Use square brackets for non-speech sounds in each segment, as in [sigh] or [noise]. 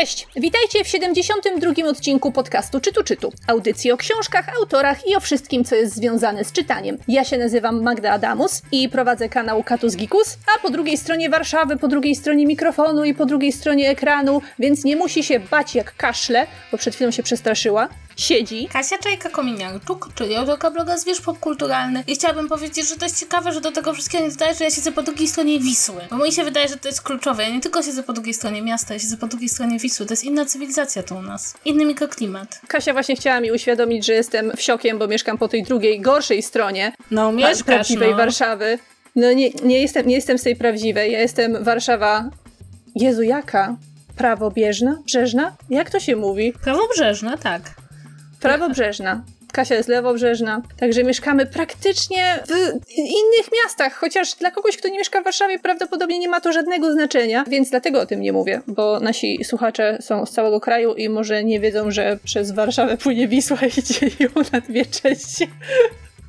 Cześć, witajcie w 72. odcinku podcastu Czytu Czytu. Audycji o książkach, autorach i o wszystkim, co jest związane z czytaniem. Ja się nazywam Magda Adamus i prowadzę kanał Katus Gikus, a po drugiej stronie Warszawy, po drugiej stronie mikrofonu i po drugiej stronie ekranu, więc nie musi się bać jak kaszle, bo przed chwilą się przestraszyła siedzi. Kasia Czajka-Kominiarczuk, czyli autorka bloga Zwierz Popkulturalny. I chciałabym powiedzieć, że to jest ciekawe, że do tego wszystkiego nie dodaje, że ja siedzę po drugiej stronie Wisły. Bo mi się wydaje, że to jest kluczowe. Ja nie tylko siedzę po drugiej stronie miasta, ja siedzę po drugiej stronie Wisły. To jest inna cywilizacja tu u nas. Inny mikroklimat. Kasia właśnie chciała mi uświadomić, że jestem wsiokiem, bo mieszkam po tej drugiej, gorszej stronie no, mieszkasz, prawdziwej no. Warszawy. No nie, nie, jestem, nie jestem z tej prawdziwej. Ja jestem Warszawa... Jezu, jaka? Prawobieżna? Brzeżna? Jak to się mówi? Prawobrzeżna, tak. Prawobrzeżna. Kasia jest lewobrzeżna, także mieszkamy praktycznie w innych miastach, chociaż dla kogoś, kto nie mieszka w Warszawie, prawdopodobnie nie ma to żadnego znaczenia, więc dlatego o tym nie mówię, bo nasi słuchacze są z całego kraju i może nie wiedzą, że przez Warszawę płynie Wisła i dzieje ją na dwie części.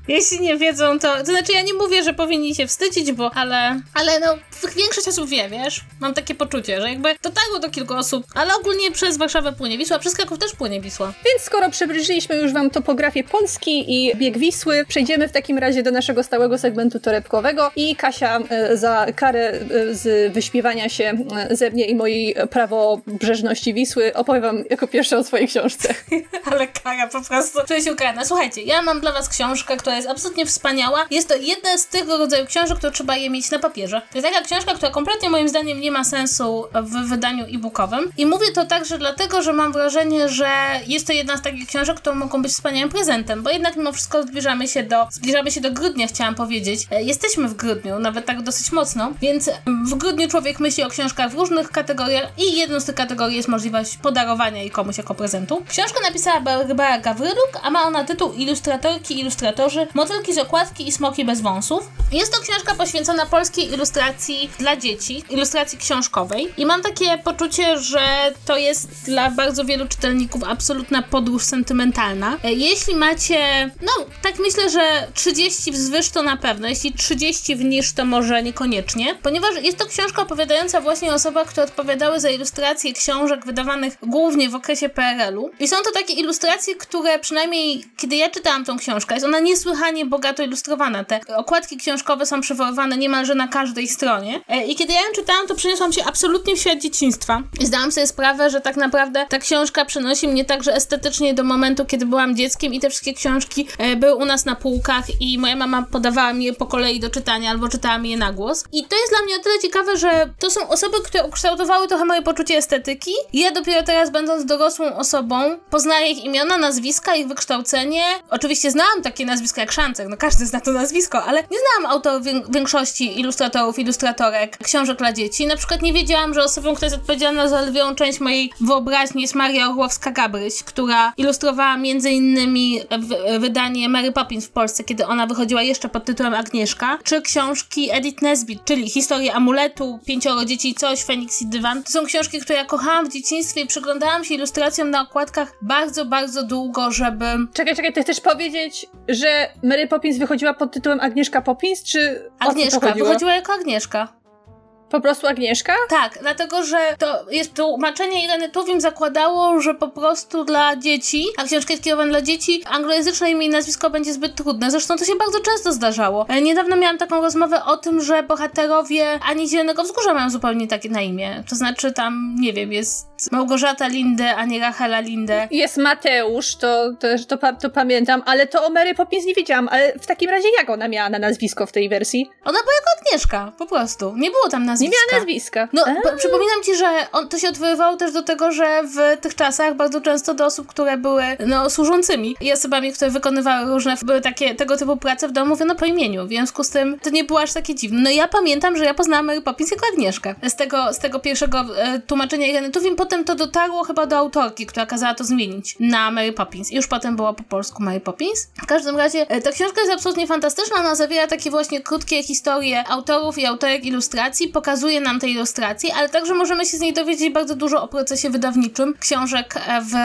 Jeśli nie wiedzą, to. To znaczy, ja nie mówię, że powinni się wstydzić, bo. Ale. Ale no, większość osób wie, wiesz? Mam takie poczucie, że jakby dotarło do kilku osób, ale ogólnie przez Warszawę płynie Wisła, przez Kraków też płynie Wisła. Więc skoro przybliżyliśmy już Wam topografię Polski i bieg Wisły, przejdziemy w takim razie do naszego stałego segmentu torebkowego i Kasia e, za karę e, z wyśpiewania się e, ze mnie i mojej prawobrzeżności Wisły opowie Wam jako pierwsza o swojej książce. [laughs] ale kara po prostu. Czuję się ukarana. Słuchajcie, ja mam dla Was książkę, która jest absolutnie wspaniała. Jest to jedna z tego rodzaju książek, które trzeba je mieć na papierze. To jest taka książka, która kompletnie moim zdaniem nie ma sensu w wydaniu e-bookowym. I mówię to także dlatego, że mam wrażenie, że jest to jedna z takich książek, które mogą być wspaniałym prezentem, bo jednak mimo wszystko zbliżamy się do, zbliżamy się do grudnia, chciałam powiedzieć. E, jesteśmy w grudniu, nawet tak dosyć mocno, więc w grudniu człowiek myśli o książkach w różnych kategoriach i jedną z tych kategorii jest możliwość podarowania jej komuś jako prezentu. Książkę napisała Barbara Gawryluk, a ma ona tytuł Ilustratorki ilustratorzy Motylki z okładki i smoki bez wąsów. Jest to książka poświęcona polskiej ilustracji dla dzieci, ilustracji książkowej. I mam takie poczucie, że to jest dla bardzo wielu czytelników absolutna podróż sentymentalna. E, jeśli macie, no tak myślę, że 30 wzwyż to na pewno, jeśli 30 wniż to może niekoniecznie, ponieważ jest to książka opowiadająca właśnie o osobach, które odpowiadały za ilustracje książek wydawanych głównie w okresie PRL-u. I są to takie ilustracje, które przynajmniej kiedy ja czytałam tą książkę, jest ona niesłychanie niesłychanie bogato ilustrowana. Te okładki książkowe są przywoływane niemalże na każdej stronie. E, I kiedy ja ją czytałam, to przeniosłam się absolutnie w świat dzieciństwa. I zdałam sobie sprawę, że tak naprawdę ta książka przenosi mnie także estetycznie do momentu, kiedy byłam dzieckiem i te wszystkie książki e, były u nas na półkach i moja mama podawała mi je po kolei do czytania albo czytała mi je na głos. I to jest dla mnie o tyle ciekawe, że to są osoby, które ukształtowały trochę moje poczucie estetyki. Ja dopiero teraz, będąc dorosłą osobą, poznaję ich imiona, nazwiska, ich wykształcenie. Oczywiście znałam takie nazwiska jak Szancek, no każdy zna to nazwisko, ale nie znałam autorów większości ilustratorów, ilustratorek książek dla dzieci. Na przykład nie wiedziałam, że osobą, która jest odpowiedzialna za lwią część mojej wyobraźni jest Maria Orłowska-Gabryś, która ilustrowała między innymi wydanie Mary Poppins w Polsce, kiedy ona wychodziła jeszcze pod tytułem Agnieszka, czy książki Edith Nesbit, czyli Historia amuletu, Pięcioro dzieci i coś, Feniks i dywan. To są książki, które ja kochałam w dzieciństwie i przyglądałam się ilustracjom na okładkach bardzo, bardzo długo, żeby... Czekaj, czekaj, ty chcesz powiedzieć, że Mary Poppins wychodziła pod tytułem Agnieszka Poppins, czy Agnieszka, wychodziła jako Agnieszka. Po prostu Agnieszka? Tak, dlatego że to jest tłumaczenie Ireny Tuwim zakładało, że po prostu dla dzieci, a książka jest kierowana dla dzieci, anglojęzyczne imię i nazwisko będzie zbyt trudne. Zresztą to się bardzo często zdarzało. E, niedawno miałam taką rozmowę o tym, że bohaterowie ani Zielonego Wzgórza mają zupełnie takie na imię. To znaczy tam, nie wiem, jest Małgorzata Lindę, a nie Rachela Lindę. Jest Mateusz, to, to, to, to pamiętam, ale to o Mary Poppins nie wiedziałam, ale w takim razie jak ona miała na nazwisko w tej wersji? Ona była jako Agnieszka, po prostu. Nie było tam nazwiska nazwiska. Nie miała nazwiska. No, przypominam ci, że on, to się odwoływało też do tego, że w tych czasach bardzo często do osób, które były no, służącymi i osobami, które wykonywały różne były takie tego typu prace w domu, mówiono po imieniu. W związku z tym to nie było aż takie dziwne. No ja pamiętam, że ja poznałam Mary Poppins jako Agnieszkę. Z tego, z tego pierwszego e, tłumaczenia Ireny Tuwim. Potem to dotarło chyba do autorki, która kazała to zmienić na Mary Poppins. Już potem było po polsku Mary Poppins. W każdym razie e, ta książka jest absolutnie fantastyczna. Ona zawiera takie właśnie krótkie historie autorów i autorek ilustracji, pokazuje nam te ilustracje, ale także możemy się z niej dowiedzieć bardzo dużo o procesie wydawniczym książek w,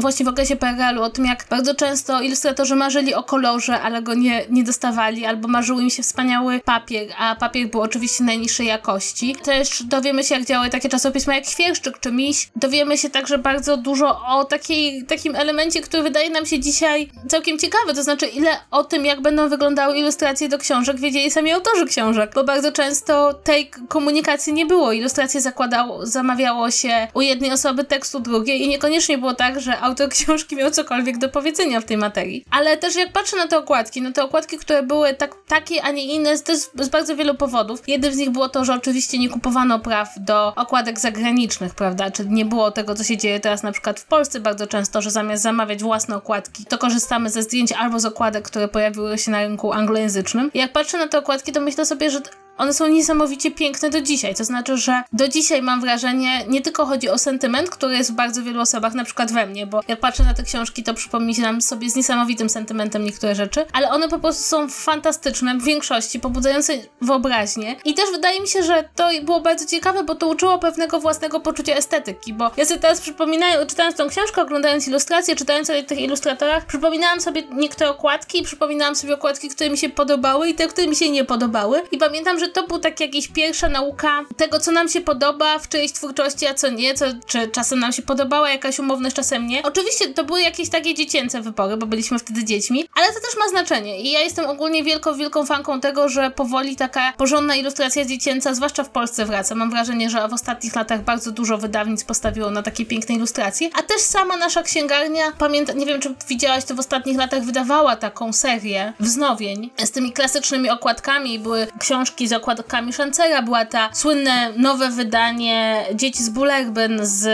właśnie w okresie PRL-u, o tym jak bardzo często ilustratorzy marzyli o kolorze, ale go nie, nie dostawali, albo marzył im się wspaniały papier, a papier był oczywiście najniższej jakości. Też dowiemy się, jak działały takie czasopisma jak Świerszczyk czy Miś. Dowiemy się także bardzo dużo o takiej, takim elemencie, który wydaje nam się dzisiaj całkiem ciekawy, to znaczy ile o tym, jak będą wyglądały ilustracje do książek, wiedzieli sami autorzy książek, bo bardzo często tej komunikacji nie było. Ilustracje zakładało, zamawiało się u jednej osoby tekstu drugiej i niekoniecznie było tak, że autor [laughs] książki miał cokolwiek do powiedzenia w tej materii. Ale też jak patrzę na te okładki, no te okładki, które były tak, takie, a nie inne, z bardzo wielu powodów. Jednym z nich było to, że oczywiście nie kupowano praw do okładek zagranicznych, prawda? Czyli nie było tego, co się dzieje teraz na przykład w Polsce bardzo często, że zamiast zamawiać własne okładki, to korzystamy ze zdjęć albo z okładek, które pojawiły się na rynku anglojęzycznym. I jak patrzę na te okładki, to myślę sobie, że one są niesamowicie piękne do dzisiaj. To znaczy, że do dzisiaj mam wrażenie, nie tylko chodzi o sentyment, który jest w bardzo wielu osobach, na przykład we mnie, bo jak patrzę na te książki, to przypominam sobie z niesamowitym sentymentem niektóre rzeczy, ale one po prostu są fantastyczne w większości, pobudzające wyobraźnię. I też wydaje mi się, że to było bardzo ciekawe, bo to uczyło pewnego własnego poczucia estetyki, bo ja sobie teraz przypominaję, czytając tą książkę, oglądając ilustracje, czytając o tych ilustratorach, przypominałam sobie niektóre okładki, przypominałam sobie okładki, które mi się podobały i te, które mi się nie podobały. I pamiętam, że to był tak jakaś pierwsza nauka tego, co nam się podoba w czyjejś twórczości, a co nie, co, czy czasem nam się podobała jakaś umowność, czasem nie. Oczywiście to były jakieś takie dziecięce wybory, bo byliśmy wtedy dziećmi, ale to też ma znaczenie i ja jestem ogólnie wielką, wielką fanką tego, że powoli taka porządna ilustracja dziecięca, zwłaszcza w Polsce wraca. Mam wrażenie, że w ostatnich latach bardzo dużo wydawnictw postawiło na takie piękne ilustracje, a też sama nasza księgarnia, pamiętam, nie wiem czy widziałaś to w ostatnich latach, wydawała taką serię wznowień z tymi klasycznymi okładkami, były książki z okładkami Szancera, była ta słynne nowe wydanie Dzieci z Bullerbyn z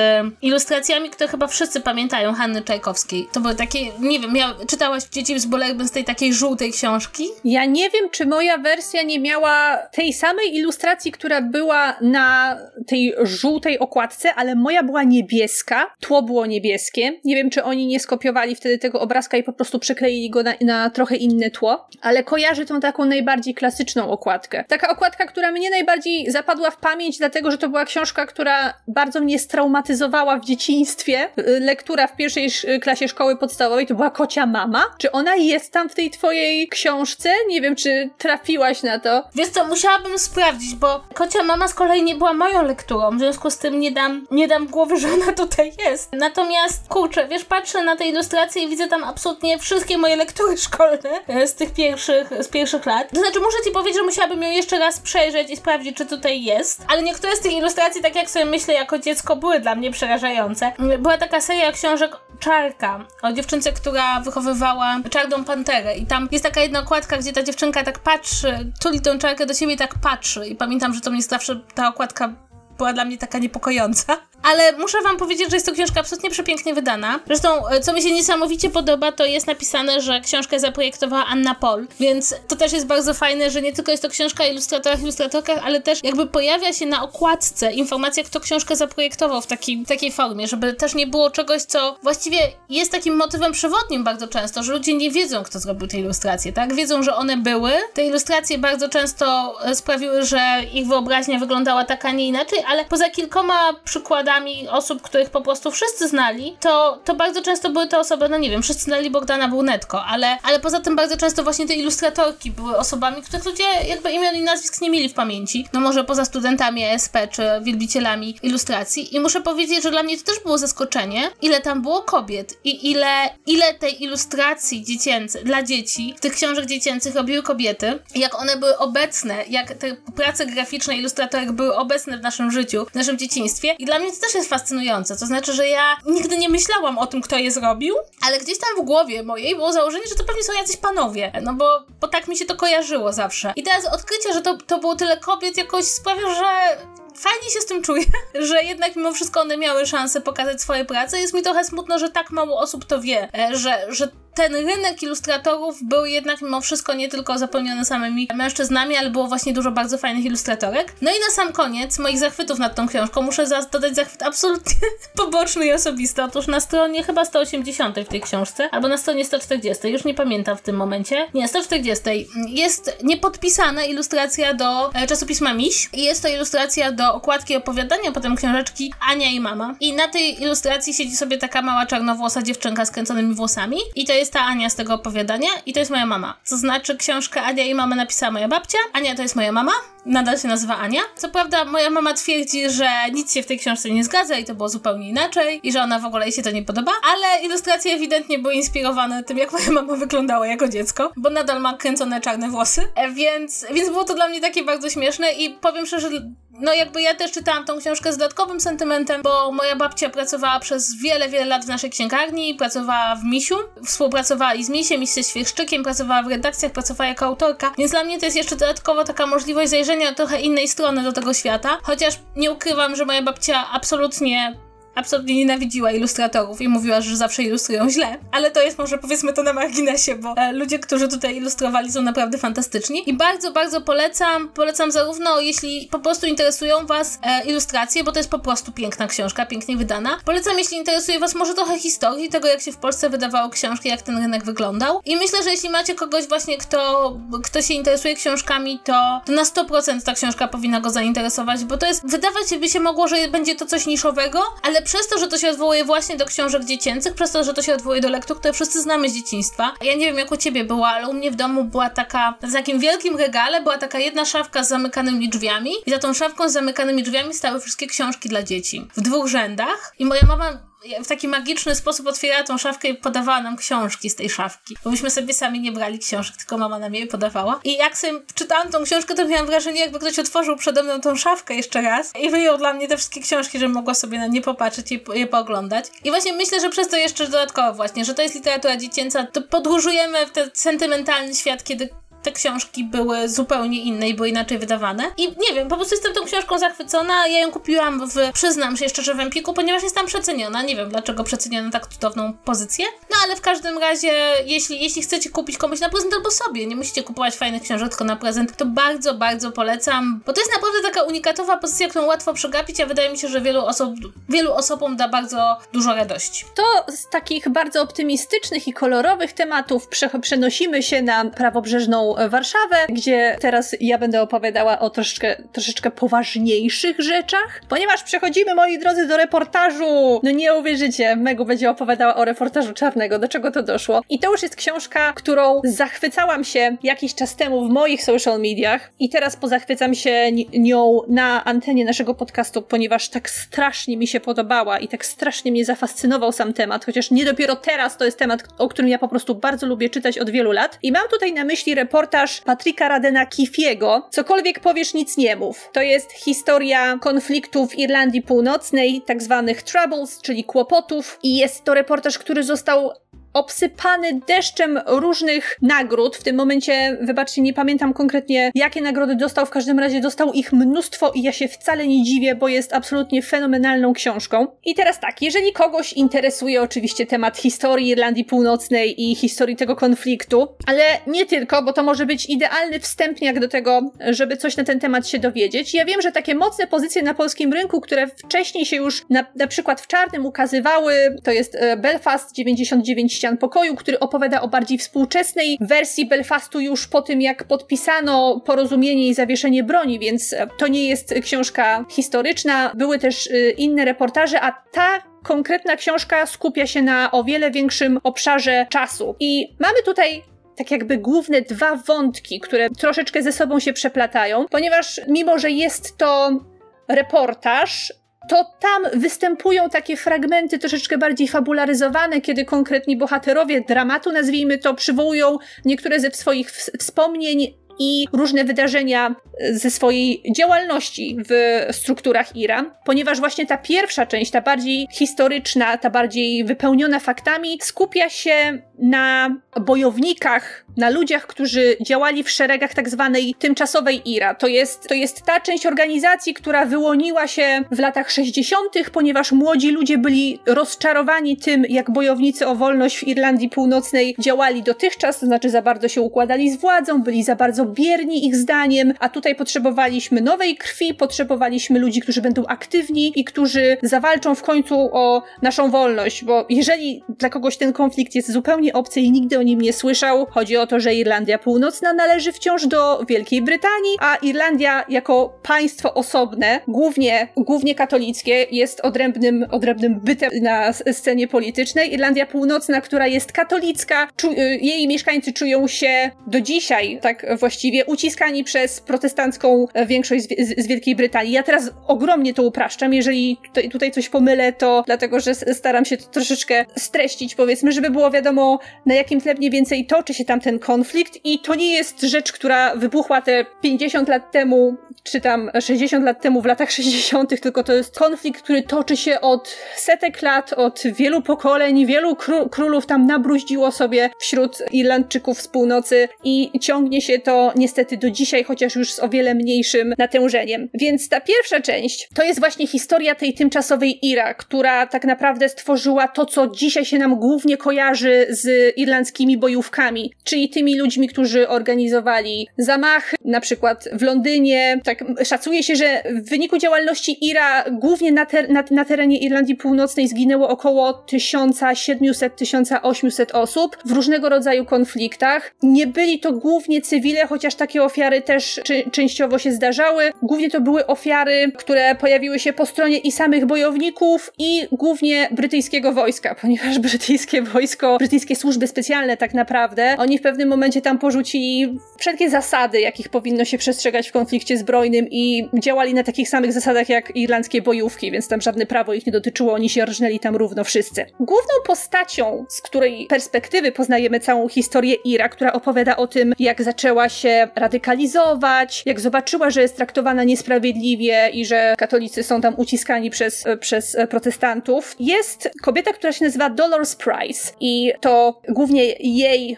ilustracjami, które chyba wszyscy pamiętają, Hanny Czajkowskiej. To były takie, nie wiem, ja, czytałaś Dzieci z Bullerbyn z tej takiej żółtej książki? Ja nie wiem, czy moja wersja nie miała tej samej ilustracji, która była na tej żółtej okładce, ale moja była niebieska, tło było niebieskie. Nie wiem, czy oni nie skopiowali wtedy tego obrazka i po prostu przykleili go na, na trochę inne tło, ale kojarzę tą taką najbardziej klasyczną okładkę. Taka okładka, która mnie najbardziej zapadła w pamięć, dlatego że to była książka, która bardzo mnie straumatyzowała w dzieciństwie. Lektura w pierwszej klasie szkoły podstawowej to była Kocia Mama. Czy ona jest tam w tej twojej książce? Nie wiem, czy trafiłaś na to. Wiesz co, musiałabym sprawdzić, bo Kocia Mama z kolei nie była moją lekturą, w związku z tym nie dam, nie dam głowy, że ona tutaj jest. Natomiast, kurczę, wiesz, patrzę na te ilustracje i widzę tam absolutnie wszystkie moje lektury szkolne e, z tych pierwszych, z pierwszych lat. To znaczy, muszę ci powiedzieć, że musiałabym ją jeszcze raz przejrzeć i sprawdzić, czy tutaj jest. Ale niektóre z tych ilustracji, tak jak sobie myślę jako dziecko, były dla mnie przerażające. Była taka seria książek Czarka, o dziewczynce, która wychowywała czarną panterę i tam jest taka jedna okładka, gdzie ta dziewczynka tak patrzy, tuli tą czarkę do siebie i tak patrzy i pamiętam, że to mnie zawsze ta okładka była dla mnie taka niepokojąca. Ale muszę wam powiedzieć, że jest to książka absolutnie przepięknie wydana. Zresztą, e, co mi się niesamowicie podoba, to jest napisane, że książkę zaprojektowała Anna Pol, więc to też jest bardzo fajne, że nie tylko jest to książka o ilustratorach, ilustratorkach, ale też jakby pojawia się na okładce informacja, kto książkę zaprojektował w, taki, w takiej formie, żeby też nie było czegoś, co właściwie jest takim motywem przewodnim bardzo często, że ludzie nie wiedzą, kto zrobił te ilustracje, tak? Wiedzą, że one były. Te ilustracje bardzo często e, sprawiły, że ich wyobraźnia wyglądała tak, a nie inaczej, ale poza kilkoma przykładami osób, których po prostu wszyscy znali, to, to bardzo często były te osoby, no nie wiem, wszyscy znali Bogdana Brunetko, ale, ale poza tym bardzo często właśnie te ilustratorki były osobami, których ludzie jakby imion i nazwisk nie mieli w pamięci. No może poza studentami ESP czy wielbicielami ilustracji. I muszę powiedzieć, że dla mnie to też było zaskoczenie, ile tam było kobiet i ile, ile tej ilustracji dziecięcej, dla dzieci, tych książek dziecięcych robiły kobiety, jak one były obecne, jak te prace graficzne ilustratorek były obecne w naszym życiu, w naszym dzieciństwie. I dla mnie też jest fascynujące. To znaczy, że ja nigdy nie myślałam o tym, kto je zrobił, ale gdzieś tam w głowie mojej było założenie, że to pewnie są jacyś panowie. No bo, bo tak mi się to kojarzyło zawsze. I teraz odkrycie, że to, to było tyle kobiet jakoś sprawia, że fajnie się z tym czuję, [laughs] że jednak mimo wszystko one miały szansę pokazać swoje prace. Jest mi trochę smutno, że tak mało osób to wie, e, że, że ten rynek ilustratorów był jednak mimo wszystko nie tylko zapełniony samymi mężczyznami, ale było właśnie dużo bardzo fajnych ilustratorek. No i na sam koniec moich zachwytów nad tą książką muszę dodać zachwyt absolutnie [laughs] poboczny i osobisty. Otóż na stronie chyba 180 w tej książce, albo na stronie 140, już nie pamiętam w tym momencie. Nie, 140 jest niepodpisana ilustracja do e, czasopisma Miś i jest to ilustracja do okładki opowiadania, potem książeczki Ania i mama. I na tej ilustracji siedzi sobie taka mała czarnowłosa dziewczynka z kręconymi włosami i to jest ta Ania z tego opowiadania i to jest moja mama. To znaczy książkę Ania i mama napisała moja babcia, Ania to jest moja mama, nadal się nazywa Ania. Co prawda moja mama twierdzi, że nic się w tej książce nie zgadza i to było zupełnie inaczej i że ona w ogóle jej się to nie podoba, ale ilustracje ewidentnie były inspirowane tym, jak moja mama wyglądała jako dziecko, bo nadal ma kręcone czarne włosy, e, więc, więc było to dla mnie takie bardzo śmieszne i powiem szczerze, no jakby ja też czytałam tą książkę z dodatkowym sentymentem, bo moja babcia pracowała przez wiele, wiele lat w naszej księgarni, pracowała w Misiu, współpracowała i z Misiem, i ze Świerszczykiem, pracowała w redakcjach, pracowała jako autorka, więc dla mnie to jest jeszcze dodatkowo taka możliwość zajrzenia trochę innej strony do tego świata, chociaż nie ukrywam, że moja babcia absolutnie absolutnie nienawidziła ilustratorów i mówiła, że zawsze ilustrują źle, ale to jest może powiedzmy to na marginesie, bo e, ludzie, którzy tutaj ilustrowali są naprawdę fantastyczni i bardzo, bardzo polecam, polecam zarówno jeśli po prostu interesują was e, ilustracje, bo to jest po prostu piękna książka, pięknie wydana. Polecam, jeśli interesuje was może trochę historii tego, jak się w Polsce wydawało książki, jak ten rynek wyglądał i myślę, że jeśli macie kogoś właśnie, kto, kto się interesuje książkami, to, to na 100% ta książka powinna go zainteresować, bo to jest, wydawać by się mogło, że będzie to coś niszowego, ale przez to, że to się odwołuje właśnie do książek dziecięcych, przez to, że to się odwołuje do lektur, które wszyscy znamy z dzieciństwa. Ja nie wiem, jak u ciebie było, ale u mnie w domu była taka, w takim wielkim regale była taka jedna szafka z zamykanymi drzwiami i za tą szafką z zamykanymi drzwiami stały wszystkie książki dla dzieci. W dwóch rzędach. I moja mama w taki magiczny sposób otwierała tą szafkę i podawała nam książki z tej szafki. Bo myśmy sobie sami nie brali książek, tylko mama nam je podawała. I jak sobie czytałam tą książkę, to miałam wrażenie, jakby ktoś otworzył przede mną tą szafkę jeszcze raz i wyjął dla mnie te wszystkie książki, żebym mogła sobie na nie popatrzeć i je pooglądać. I właśnie myślę, że przez to jeszcze dodatkowo właśnie, że to jest literatura dziecięca, to podróżujemy w ten sentymentalny świat, kiedy te książki były zupełnie inne i były inaczej wydawane. I nie wiem, po prostu jestem tą książką zachwycona. Ja ją kupiłam w, przyznam się szczerze, w Empiku, ponieważ jest tam przeceniona. Nie wiem, dlaczego przeceniona tak cudowną pozycję. No ale w każdym razie, jeśli, jeśli chcecie kupić komuś na prezent albo sobie, nie musicie kupować fajnych książek tylko na prezent, to bardzo, bardzo polecam, bo to jest naprawdę taka unikatowa pozycja, którą łatwo przegapić, a wydaje mi się, że wielu, osób, wielu osobom da bardzo dużo radości. To z takich bardzo optymistycznych i kolorowych tematów przenosimy się na prawobrzeżną Warszawę, gdzie teraz ja będę opowiadała o troszeczkę, troszeczkę poważniejszych rzeczach, ponieważ przechodzimy, moi drodzy, do reportażu. No nie uwierzycie, Megu będzie opowiadała o reportażu czarnego, do czego to doszło. I to już jest książka, którą zachwycałam się jakiś czas temu w moich social mediach i teraz pozachwycam się nią na antenie naszego podcastu, ponieważ tak strasznie mi się podobała i tak strasznie mnie zafascynował sam temat, chociaż nie dopiero teraz to jest temat, o którym ja po prostu bardzo lubię czytać od wielu lat. I mam tutaj na myśli reportaż reportaż Patryka Radena Kifiego. Cokolwiek powiesz, nic nie mów. To jest historia konfliktu w Irlandii Północnej, tak zwanych troubles, czyli kłopotów. I jest to reportaż, który został obsypany deszczem różnych nagród. W tym momencie, wybaczcie, nie pamiętam konkretnie, jakie nagrody dostał. W każdym razie dostał ich mnóstwo i ja się wcale nie dziwię, bo jest absolutnie fenomenalną książką. I teraz tak, jeżeli kogoś interesuje oczywiście temat historii Irlandii Północnej i historii tego konfliktu, ale nie tylko, bo to może być idealny wstępniak do tego, żeby coś na ten temat się dowiedzieć. Ja wiem, że takie mocne pozycje na polskim rynku, które wcześniej się już na, na przykład w czarnym ukazywały, to jest e, Belfast 99 ścian pokoju, który opowiada o bardziej współczesnej wersji Belfastu już po tym, jak podpisano porozumienie i zawieszenie broni, więc to nie jest książka historyczna. Były też y, inne reportaże, a ta konkretna książka skupia się na o wiele większym obszarze czasu. I mamy tutaj tak jakby główne dwa wątki, które troszeczkę ze sobą się przeplatają, ponieważ mimo, że jest to reportaż, to tam występują takie fragmenty troszeczkę bardziej fabularyzowane, kiedy konkretni bohaterowie dramatu, nazwijmy to, przywołują niektóre ze swoich wspomnień i różne wydarzenia ze swojej działalności w strukturach IRA, ponieważ właśnie ta pierwsza część, ta bardziej historyczna, ta bardziej wypełniona faktami, skupia się na bojownikach, na ludziach, którzy działali w szeregach tak zwanej tymczasowej IRA. To jest, to jest ta część organizacji, która wyłoniła się w latach 60., ponieważ młodzi ludzie byli rozczarowani tym, jak bojownicy o wolność w Irlandii Północnej działali dotychczas, to znaczy za bardzo się układali z władzą, byli za bardzo bierni ich zdaniem, a tutaj potrzebowaliśmy nowej krwi, potrzebowaliśmy ludzi, którzy będą aktywni i którzy zawalczą w końcu o naszą wolność, bo jeżeli dla kogoś ten konflikt jest zupełnie obcy i nigdy o nim nie słyszał, chodzi o to, że Irlandia Północna należy wciąż do Wielkiej Brytanii, a Irlandia jako państwo osobne, głównie, głównie katolickie, jest odrębnym, odrębnym bytem na scenie politycznej. Irlandia Północna, która jest katolicka, czu, jej mieszkańcy czują się do dzisiaj, tak właściwie, uciskani przez protestancką większość z, z Wielkiej Brytanii. Ja teraz ogromnie to upraszczam, jeżeli tutaj, tutaj coś pomylę, to dlatego, że staram się to troszeczkę streścić, powiedzmy, żeby było wiadomo, na jakim tle mniej więcej toczy się tam ten konflikt i to nie jest rzecz, która wybuchła te 50 lat temu, czy tam 60 lat temu w latach [laughs] 60., tylko to jest konflikt, który toczy się od setek lat, od wielu pokoleń, wielu królów tam nabruździło sobie wśród Irlandczyków z północy i ciągnie się to niestety do dzisiaj, chociaż już z o wiele mniejszym natężeniem. Więc ta pierwsza część to jest właśnie historia tej tymczasowej Ira, która tak naprawdę stworzyła to, co dzisiaj się nam głównie kojarzy z irlandzkimi bojówkami, czyli tymi ludźmi, którzy organizowali zamachy, na przykład w Londynie. Tak, szacuje się, że w wyniku działalności IRA głównie na, ter na, na terenie Irlandii Północnej zginęło około 1700-1800 osób w różnego rodzaju konfliktach. Nie byli to głównie cywile, chociaż takie ofiary też częściowo się zdarzały. Głównie to były ofiary, które pojawiły się po stronie i samych bojowników, i głównie brytyjskiego wojska, ponieważ brytyjskie wojsko, brytyjskie służby specjalne tak naprawdę, oni w pewnym momencie tam porzucili wszelkie zasady, jakich powinno się przestrzegać w konflikcie zbrojnym i działali na takich samych zasadach jak irlandzkie bojówki, więc tam żadne prawo ich nie dotyczyło, oni się rżnęli tam równo wszyscy. Główną postacią, z której perspektywy poznajemy całą historię Ira, która opowiada o tym, jak zaczęła się radykalizować, jak zobaczyła, że jest traktowana niesprawiedliwie i że katolicy są tam uciskani przez, przez protestantów, jest kobieta, która się nazywa Dolores Price i to głównie jej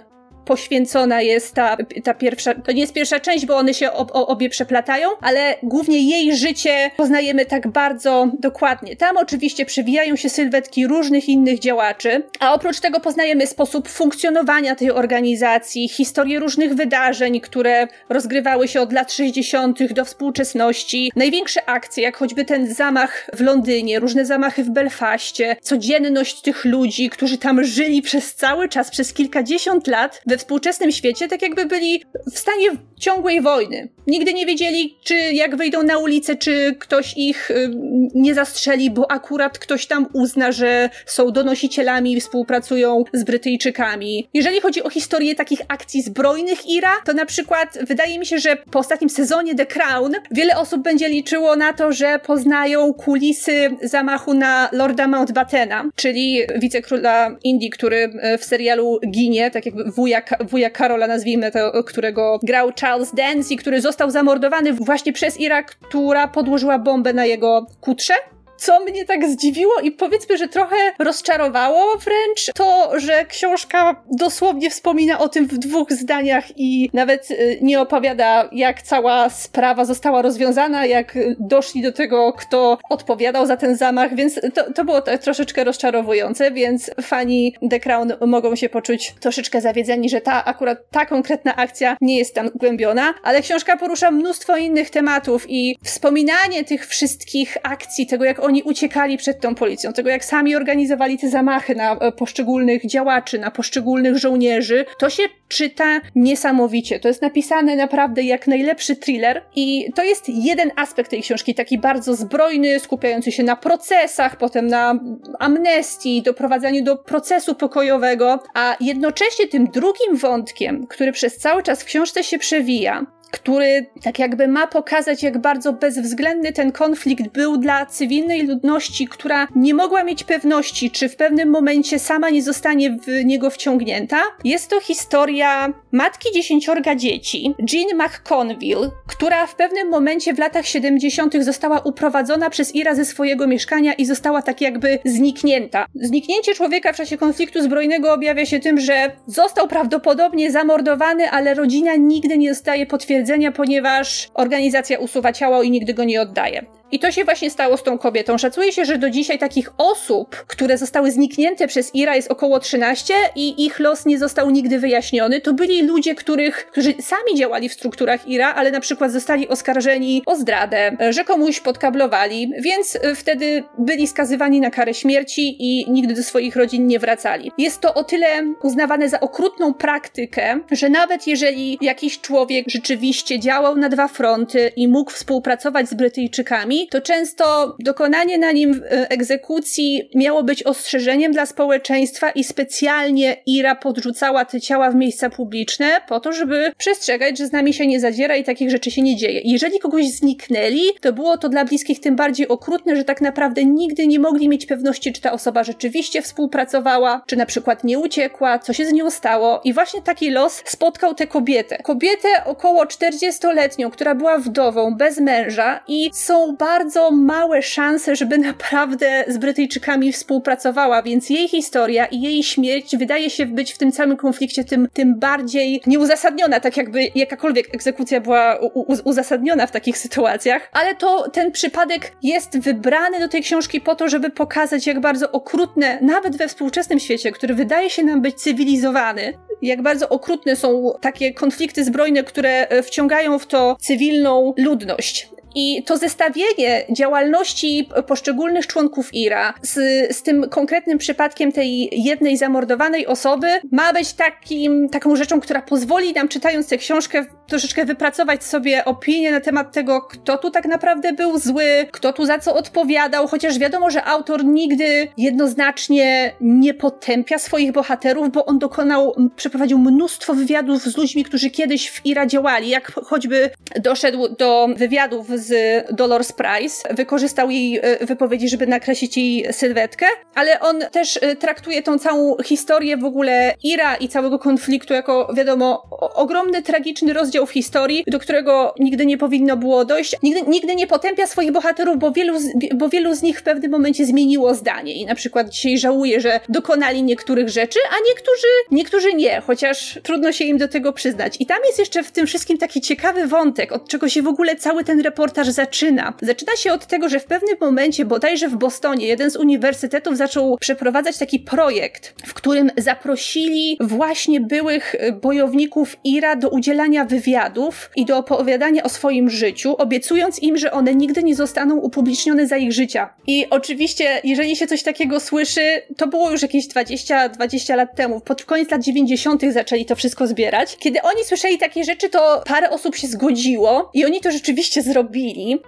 poświęcona jest ta, ta pierwsza, to nie jest pierwsza część, bo one się ob, obie przeplatają, ale głównie jej życie poznajemy tak bardzo dokładnie. Tam oczywiście przewijają się sylwetki różnych innych działaczy, a oprócz tego poznajemy sposób funkcjonowania tej organizacji, historię różnych wydarzeń, które rozgrywały się od lat 60. do współczesności, największe akcje, jak choćby ten zamach w Londynie, różne zamachy w Belfaście, codzienność tych ludzi, którzy tam żyli przez cały czas, przez kilkadziesiąt lat we współczesnym świecie tak jakby byli w stanie ciągłej wojny. Nigdy nie wiedzieli, czy jak wyjdą na ulicę, czy ktoś ich y, nie zastrzeli, bo akurat ktoś tam uzna, że są donosicielami i współpracują z Brytyjczykami. Jeżeli chodzi o historię takich akcji zbrojnych Ira, to na przykład wydaje mi się, że po ostatnim sezonie The Crown wiele osób będzie liczyło na to, że poznają kulisy zamachu na Lorda Mountbattena, czyli wicekróla Indii, który y, w serialu ginie, tak jakby wuja, wuja Karola, nazwijmy to, którego grał Charles Dance i który został zamordowany właśnie przez Irak, która podłożyła bombę na jego kutrze co mnie tak zdziwiło i powiedzmy, że trochę rozczarowało wręcz to, że książka dosłownie wspomina o tym w dwóch zdaniach i nawet y, nie opowiada, jak cała sprawa została rozwiązana, jak doszli do tego, kto odpowiadał za ten zamach, więc to, to było troszeczkę rozczarowujące, więc fani The Crown mogą się poczuć troszeczkę zawiedzeni, że ta akurat ta konkretna akcja nie jest tam głębiona, ale książka porusza mnóstwo innych tematów i wspominanie tych wszystkich akcji, tego jak oni oni uciekali przed tą policją, tego jak sami organizowali te zamachy na e, poszczególnych działaczy, na poszczególnych żołnierzy, to się czyta niesamowicie. To jest napisane naprawdę jak najlepszy thriller i to jest jeden aspekt tej książki, taki bardzo zbrojny, skupiający się na procesach, potem na amnestii, doprowadzaniu do procesu pokojowego, a jednocześnie tym drugim wątkiem, który przez cały czas w książce się przewija, który tak jakby ma pokazać, jak bardzo bezwzględny ten konflikt był dla cywilnej ludności, która nie mogła mieć pewności, czy w pewnym momencie sama nie zostanie w niego wciągnięta. Jest to historia matki dziesięciorga dzieci, Jean McConville, która w pewnym momencie w latach 70. została uprowadzona przez Ira ze swojego mieszkania i została tak jakby zniknięta. Zniknięcie człowieka w czasie konfliktu zbrojnego objawia się tym, że został prawdopodobnie zamordowany, ale rodzina nigdy nie dostaje potwierdzenia, ponieważ organizacja usuwa ciało i nigdy go nie oddaje. I to się właśnie stało z tą kobietą. Szacuje się, że do dzisiaj takich osób, które zostały zniknięte przez Ira jest około 13 i ich los nie został nigdy wyjaśniony. To byli ludzie, których, którzy sami działali w strukturach Ira, ale na przykład zostali oskarżeni o zdradę, że komuś podkablowali, więc e, wtedy byli skazywani na karę śmierci i nigdy do swoich rodzin nie wracali. Jest to o tyle uznawane za okrutną praktykę, że nawet jeżeli jakiś człowiek rzeczywiście działał na dwa fronty i mógł współpracować z Brytyjczykami, to często dokonanie na nim e, egzekucji miało być ostrzeżeniem dla społeczeństwa i specjalnie Ira podrzucała te ciała w miejsca publiczne po to, żeby przestrzegać, że z nami się nie zadziera i takich rzeczy się nie dzieje. Jeżeli kogoś zniknęli, to było to dla bliskich tym bardziej okrutne, że tak naprawdę nigdy nie mogli mieć pewności, czy ta osoba rzeczywiście współpracowała, czy na przykład nie uciekła, co się z nią stało. I właśnie taki los spotkał tę kobietę. Kobietę około 40-letnią, która była wdową, bez męża i są bardzo bardzo małe szanse, żeby naprawdę z Brytyjczykami współpracowała, więc jej historia i jej śmierć wydaje się być w tym całym konflikcie tym, tym bardziej nieuzasadniona, tak jakby jakakolwiek egzekucja była uzasadniona w takich sytuacjach. Ale to ten przypadek jest wybrany do tej książki po to, żeby pokazać, jak bardzo okrutne, nawet we współczesnym świecie, który wydaje się nam być cywilizowany, jak bardzo okrutne są takie konflikty zbrojne, które wciągają w to cywilną ludność. I to zestawienie działalności poszczególnych członków IRA z, z tym konkretnym przypadkiem tej jednej zamordowanej osoby ma być takim, taką rzeczą, która pozwoli nam, czytając tę książkę, troszeczkę wypracować sobie opinię na temat tego, kto tu tak naprawdę był zły, kto tu za co odpowiadał, chociaż wiadomo, że autor nigdy jednoznacznie nie potępia swoich bohaterów, bo on dokonał, przeprowadził mnóstwo wywiadów z ludźmi, którzy kiedyś w IRA działali, jak choćby doszedł do wywiadów z Dolores Price, wykorzystał jej e, wypowiedzi, żeby nakreślić jej sylwetkę, ale on też e, traktuje tą całą historię w ogóle Ira i całego konfliktu jako, wiadomo, ogromny, tragiczny rozdział w historii, do którego nigdy nie powinno było dojść. Nigdy, nigdy nie potępia swoich bohaterów, bo wielu, z, bo wielu z nich w pewnym momencie zmieniło zdanie i na przykład dzisiaj żałuje, że dokonali niektórych rzeczy, a niektórzy, niektórzy nie, chociaż trudno się im do tego przyznać. I tam jest jeszcze w tym wszystkim taki ciekawy wątek, od czego się w ogóle cały ten reportaż reportaż zaczyna? Zaczyna się od tego, że w pewnym momencie, bodajże w Bostonie, jeden z uniwersytetów zaczął przeprowadzać taki projekt, w którym zaprosili właśnie byłych y, bojowników IRA do udzielania wywiadów i do opowiadania o swoim życiu, obiecując im, że one nigdy nie zostaną upublicznione za ich życia. I oczywiście, jeżeli się coś takiego słyszy, to było już jakieś 20, 20 lat temu. Pod koniec lat 90. zaczęli to wszystko zbierać. Kiedy oni słyszeli takie rzeczy, to parę osób się zgodziło i oni to rzeczywiście zrobili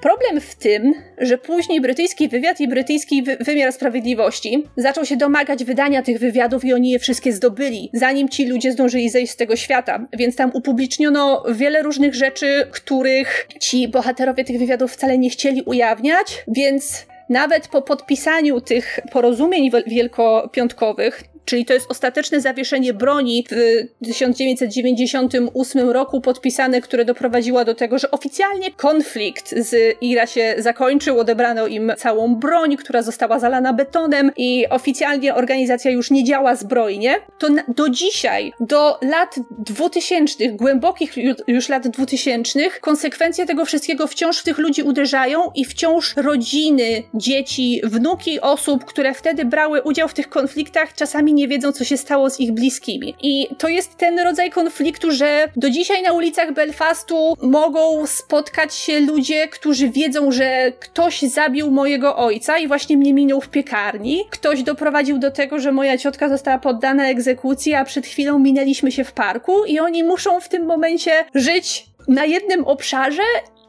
Problem w tym, że później brytyjski wywiad i brytyjski wy wymiar sprawiedliwości zaczął się domagać wydania tych wywiadów i oni je wszystkie zdobyli, zanim ci ludzie zdążyli zejść z tego świata. Więc tam upubliczniono wiele różnych rzeczy, których ci bohaterowie tych wywiadów wcale nie chcieli ujawniać, więc nawet po podpisaniu tych porozumień wielkopiątkowych, czyli to jest ostateczne zawieszenie broni w 1998 roku podpisane, które doprowadziło do tego, że oficjalnie konflikt z Ira się zakończył, odebrano im całą broń, która została zalana betonem i oficjalnie organizacja już nie działa zbrojnie, to do dzisiaj, do lat 2000, głębokich już lat 2000, konsekwencje tego wszystkiego wciąż w tych ludzi uderzają i wciąż rodziny, dzieci, wnuki osób, które wtedy brały udział w tych konfliktach, czasami nie wiedzą, co się stało z ich bliskimi. I to jest ten rodzaj konfliktu, że do dzisiaj na ulicach Belfastu mogą spotkać się ludzie, którzy wiedzą, że ktoś zabił mojego ojca i właśnie mnie minął w piekarni. Ktoś doprowadził do tego, że moja ciotka została poddana egzekucji, a przed chwilą minęliśmy się w parku i oni muszą w tym momencie żyć na jednym obszarze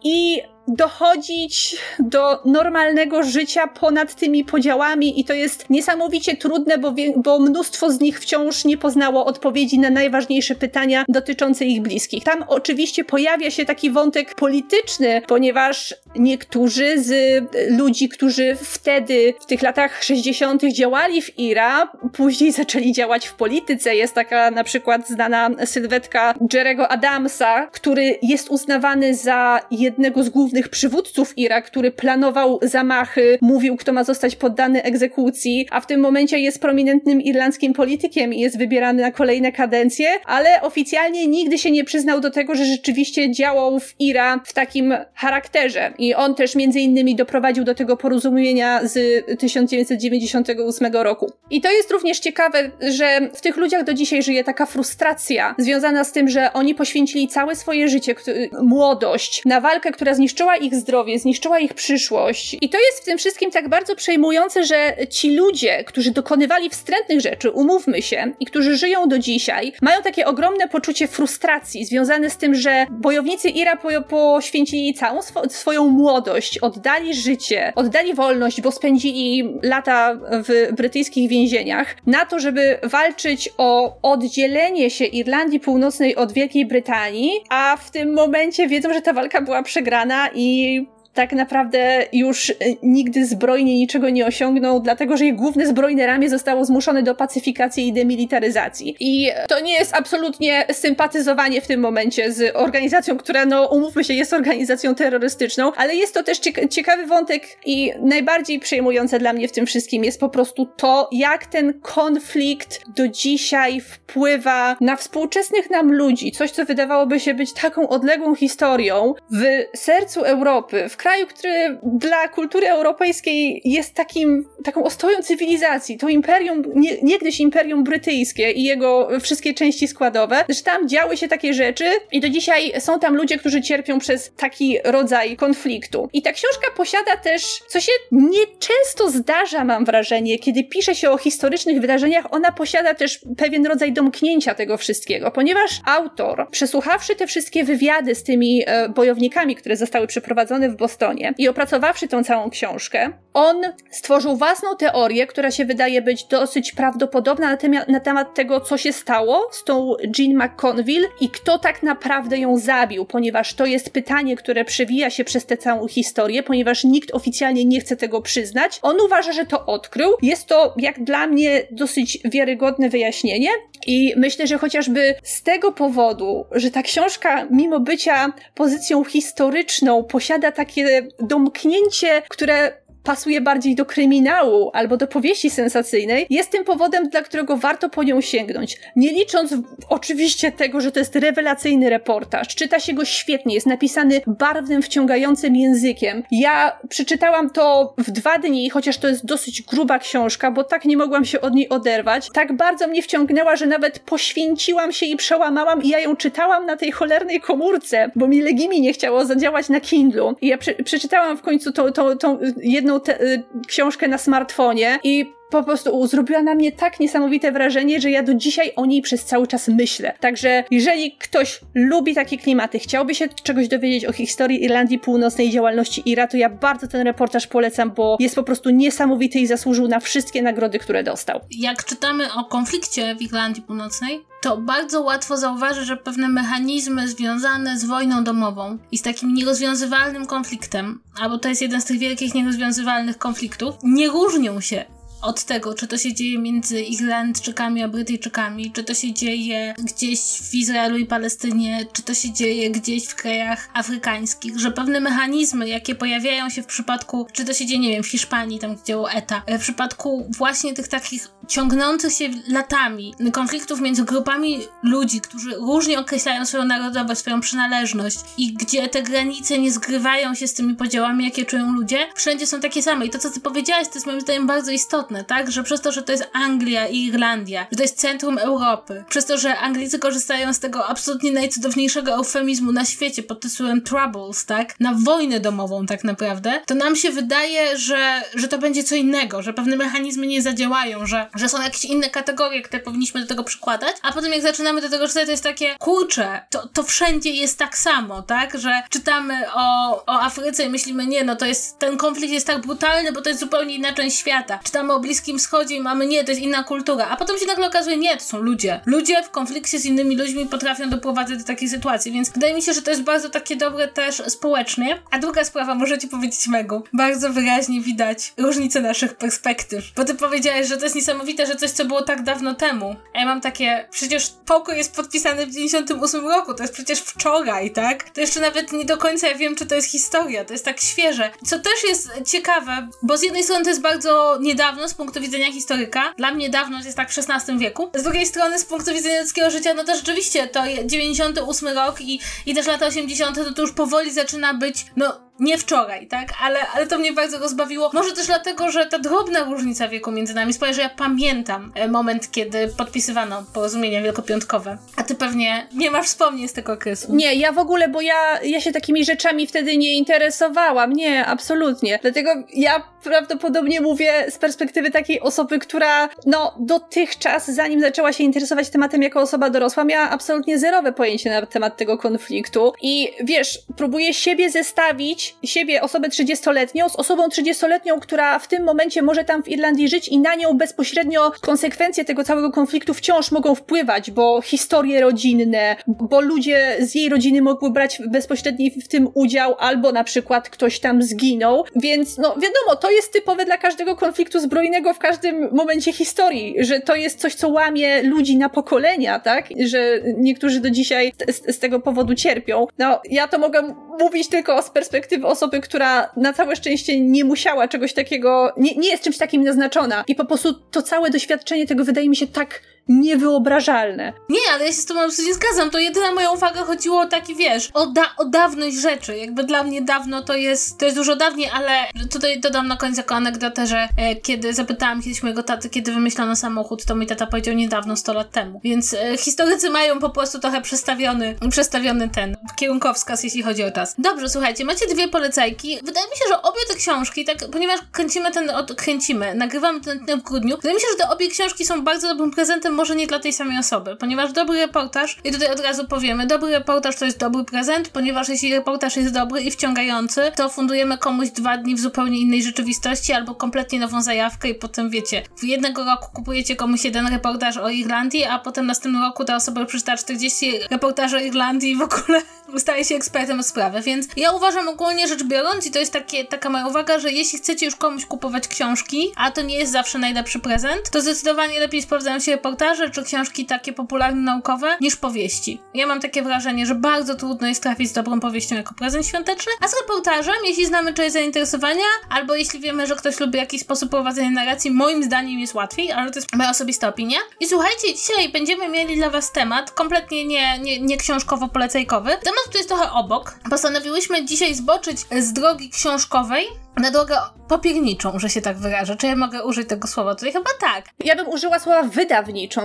i dochodzić do normalnego życia ponad tymi podziałami i to jest niesamowicie trudne, bo, wie, bo mnóstwo z nich wciąż nie poznało odpowiedzi na najważniejsze pytania dotyczące ich bliskich. Tam oczywiście pojawia się taki wątek polityczny, ponieważ niektórzy z ludzi, którzy wtedy w tych latach 60. działali w IRA, później [laughs] zaczęli działać w polityce. Jest taka na przykład znana sylwetka Jerego Adamsa, który jest uznawany za jednego z głównych przywódców IRA, który planował zamachy, mówił, kto ma zostać poddany egzekucji, a w tym momencie jest prominentnym irlandzkim politykiem i jest wybierany na kolejne kadencje, ale oficjalnie nigdy się nie przyznał do tego, że rzeczywiście działał w IRA w takim charakterze. I on też między innymi doprowadził do tego porozumienia z 1998 roku. I to jest również ciekawe, że w tych ludziach do dzisiaj żyje taka frustracja związana z tym, że oni poświęcili całe swoje życie, młodość na walkę, która zniszczyła ich zdrowie, zniszczyła ich przyszłość. I to jest w tym wszystkim tak bardzo przejmujące, że ci ludzie, którzy dokonywali wstrętnych rzeczy, umówmy się, i którzy żyją do dzisiaj, mają takie ogromne poczucie frustracji związane z tym, że bojownicy Ira po poświęcili całą sw swoją młodość, oddali życie, oddali wolność, bo spędzili lata w brytyjskich więzieniach, na to, żeby walczyć o oddzielenie się Irlandii Północnej od Wielkiej Brytanii, a w tym momencie wiedzą, że ta walka była przegrana i tak naprawdę już e, nigdy zbrojnie niczego nie osiągnął, dlatego że jej główne zbrojne ramię zostało zmuszone do pacyfikacji i demilitaryzacji. I to nie jest absolutnie sympatyzowanie w tym momencie z organizacją, która, no umówmy się, jest organizacją terrorystyczną, ale jest to też ciekawy wątek i najbardziej przejmujące dla mnie w tym wszystkim jest po prostu to, jak ten konflikt do dzisiaj wpływa na współczesnych nam ludzi. Coś, co wydawałoby się być taką odległą historią w sercu Europy, w kraju, który dla kultury europejskiej jest takim, taką ostoją cywilizacji, to imperium, nie, niegdyś imperium brytyjskie i jego wszystkie części składowe, że tam działy się takie rzeczy i do dzisiaj są tam ludzie, którzy cierpią przez taki rodzaj konfliktu. I ta książka posiada też, co się nieczęsto zdarza, mam wrażenie, kiedy pisze się o historycznych wydarzeniach, ona posiada też pewien rodzaj domknięcia tego wszystkiego, ponieważ autor, przesłuchawszy te wszystkie wywiady z tymi e, bojownikami, które zostały przeprowadzone w Bostonie, Bostonie. I opracowawszy tą całą książkę, on stworzył własną teorię, która się wydaje być dosyć prawdopodobna na, na temat tego, co się stało z tą Jean McConville i kto tak naprawdę ją zabił, ponieważ to jest pytanie, które przewija się przez tę całą historię, ponieważ nikt oficjalnie nie chce tego przyznać. On uważa, że to odkrył. Jest to, jak dla mnie, dosyć wiarygodne wyjaśnienie. I myślę, że chociażby z tego powodu, że ta książka, mimo bycia pozycją historyczną, posiada takie domknięcie, które pasuje bardziej do kryminału albo do powieści sensacyjnej, jest tym powodem, dla którego warto po nią sięgnąć. Nie licząc oczywiście tego, że to jest rewelacyjny reportaż. Czyta się go świetnie, jest napisany barwnym, wciągającym językiem. Ja przeczytałam to w dwa dni, chociaż to jest dosyć gruba książka, bo tak nie mogłam się od niej oderwać. Tak bardzo mnie wciągnęła, że nawet poświęciłam się i przełamałam i ja ją czytałam na tej cholernej komórce, bo mi Legimi nie chciało zadziałać na Kindlu. I ja przeczytałam w końcu tą, tą, tą jedną y, książkę na smartfonie i po prostu zrobiła na mnie tak niesamowite wrażenie, że ja do dzisiaj o niej przez cały czas myślę. Także jeżeli ktoś lubi takie klimaty, chciałby się czegoś dowiedzieć o historii Irlandii Północnej i działalności IRA, to ja bardzo ten reportaż polecam, bo jest po prostu niesamowity i zasłużył na wszystkie nagrody, które dostał. Jak czytamy o konflikcie w Irlandii Północnej, to bardzo łatwo zauważyć, że pewne mechanizmy związane z wojną domową i z takim nierozwiązywalnym konfliktem, albo to jest jeden z tych wielkich nierozwiązywalnych konfliktów, nie różnią się od tego, czy to się dzieje między Irlandczykami a Brytyjczykami, czy to się dzieje gdzieś w Izraelu i Palestynie, czy to się dzieje gdzieś w krajach afrykańskich, że pewne mechanizmy, jakie pojawiają się w przypadku, czy to się dzieje, nie wiem, w Hiszpanii, tam gdzie było ETA, w przypadku właśnie tych takich ciągnących się latami konfliktów między grupami ludzi, którzy różnie określają swoją narodowość, swoją przynależność i gdzie te granice nie zgrywają się z tymi podziałami, jakie czują ludzie, wszędzie są takie same. I to, co ty powiedziałaś, to jest moim zdaniem bardzo istotne tak? Że przez to, że to jest Anglia i Irlandia, że to jest centrum Europy, przez to, że Anglicy korzystają z tego absolutnie najcudowniejszego eufemizmu na świecie pod tytułem Troubles, tak? Na wojnę domową tak naprawdę, to nam się wydaje, że, że to będzie co innego, że pewne mechanizmy nie zadziałają, że że są jakieś inne kategorie, które powinniśmy do tego przykładać, a potem jak zaczynamy do tego czytać, to jest takie, kurczę, to, to wszędzie jest tak samo, tak? Że czytamy o, o Afryce i myślimy, nie, no to jest, ten konflikt jest tak brutalny, bo to jest zupełnie inna część świata. Czytamy o Bliskim Wschodzie i mamy, nie, to jest inna kultura, a potem się nagle okazuje, nie, to są ludzie. Ludzie w konflikcie z innymi ludźmi potrafią doprowadzać do takiej sytuacji, więc wydaje mi się, że to jest bardzo takie dobre też społecznie. A druga sprawa, możecie powiedzieć Megu, bardzo wyraźnie widać różnicę naszych perspektyw, bo ty powiedziałeś, że to jest niesamowite, że coś, co było tak dawno temu. A ja mam takie, przecież pokój jest podpisany w 98 roku, to jest przecież wczoraj, tak? To jeszcze nawet nie do końca ja wiem, czy to jest historia, to jest tak świeże. Co też jest ciekawe, bo z jednej strony to jest bardzo niedawno z punktu widzenia historyka, dla mnie dawność jest tak w XVI wieku, z drugiej strony z punktu widzenia ludzkiego życia, no to rzeczywiście to 98 rok i, i też lata 80 to, to już powoli zaczyna być, no nie wczoraj, tak? Ale, ale to mnie bardzo rozbawiło. Może też dlatego, że ta drobna różnica wieku między nami sprawia, że ja pamiętam e, moment, kiedy podpisywano porozumienia wielkopiątkowe. A ty pewnie nie masz wspomnień z tego okresu. Nie, ja w ogóle, bo ja, ja się takimi rzeczami wtedy nie interesowałam. Nie, absolutnie. Dlatego ja prawdopodobnie mówię z perspektywy takiej osoby, która no dotychczas, zanim zaczęła się interesować tematem jako osoba dorosła, miała absolutnie zerowe pojęcie na temat tego konfliktu. I wiesz, próbuję siebie zestawić siebie, osobę 30-letnią, z osobą 30-letnią, która w tym momencie może tam w Irlandii żyć i na nią bezpośrednio konsekwencje tego całego konfliktu wciąż mogą wpływać, bo historie rodzinne, bo ludzie z jej rodziny mogły brać bezpośredni w tym udział, albo na przykład ktoś tam zginął. Więc no wiadomo, to jest typowe dla każdego konfliktu zbrojnego w każdym momencie historii, że to jest coś, co łamie ludzi na pokolenia, tak? Że niektórzy do dzisiaj z, z tego powodu cierpią. No, ja to mogę mówić tylko z perspektywy perspektywy osoby, która na całe szczęście nie musiała czegoś takiego, nie, nie jest czymś takim naznaczona. I po prostu to całe doświadczenie tego wydaje mi się tak niewyobrażalne. Nie, ale ja się z tobą absolutnie zgadzam. To jedyna moja uwaga chodziło o taki, wiesz, o, da o dawność rzeczy. Jakby dla mnie dawno to jest, to jest dużo dawniej, ale tutaj dodam na koniec jako anegdotę, że e, kiedy zapytałam kiedyś mojego taty, kiedy wymyślono samochód, to mój tata powiedział niedawno, 100 lat temu. Więc e, historycy mają po prostu trochę przestawiony, przestawiony ten kierunkowskaz, jeśli chodzi o czas. Dobrze, słuchajcie, macie dwie polecajki. Wydaje mi się, że obie te książki, tak, ponieważ kręcimy ten, od, kręcimy, nagrywamy ten, ten w grudniu, wydaje mi się, że te obie książki są bardzo dobrym prezentem może nie dla tej samej osoby, ponieważ dobry reportaż, i tutaj od razu powiemy, dobry reportaż to jest dobry prezent, ponieważ jeśli reportaż jest dobry i wciągający, to fundujemy komuś dwa dni w zupełnie innej rzeczywistości albo kompletnie nową zajawkę i potem wiecie, w jednego roku kupujecie komuś jeden reportaż o Irlandii, a potem następnym roku ta osoba przeczyta 40 reportaży o Irlandii i w ogóle [laughs] staje się ekspertem od sprawy, więc ja uważam ogólnie rzecz biorąc i to jest takie, taka moja uwaga, że jeśli chcecie już komuś kupować książki, a to nie jest zawsze najlepszy prezent, to zdecydowanie lepiej sprawdzają się reportaże czy książki takie popularno-naukowe niż powieści. Ja mam takie wrażenie, że bardzo trudno jest trafić z dobrą powieścią jako prezent świąteczny, a z reportażem, jeśli znamy czyjeś zainteresowania, albo jeśli wiemy, że ktoś lubi jakiś sposób prowadzenia narracji, moim zdaniem jest łatwiej, ale to jest moja osobista opinia. I słuchajcie, dzisiaj będziemy mieli dla Was temat, kompletnie nie, nie, nie książkowo-polecajkowy. Temat, który jest trochę obok. Postanowiłyśmy dzisiaj zboczyć z drogi książkowej na drogę papierniczą, że się tak wyrażę. Czy ja mogę użyć tego słowa? Tutaj chyba tak. Ja bym użyła słowa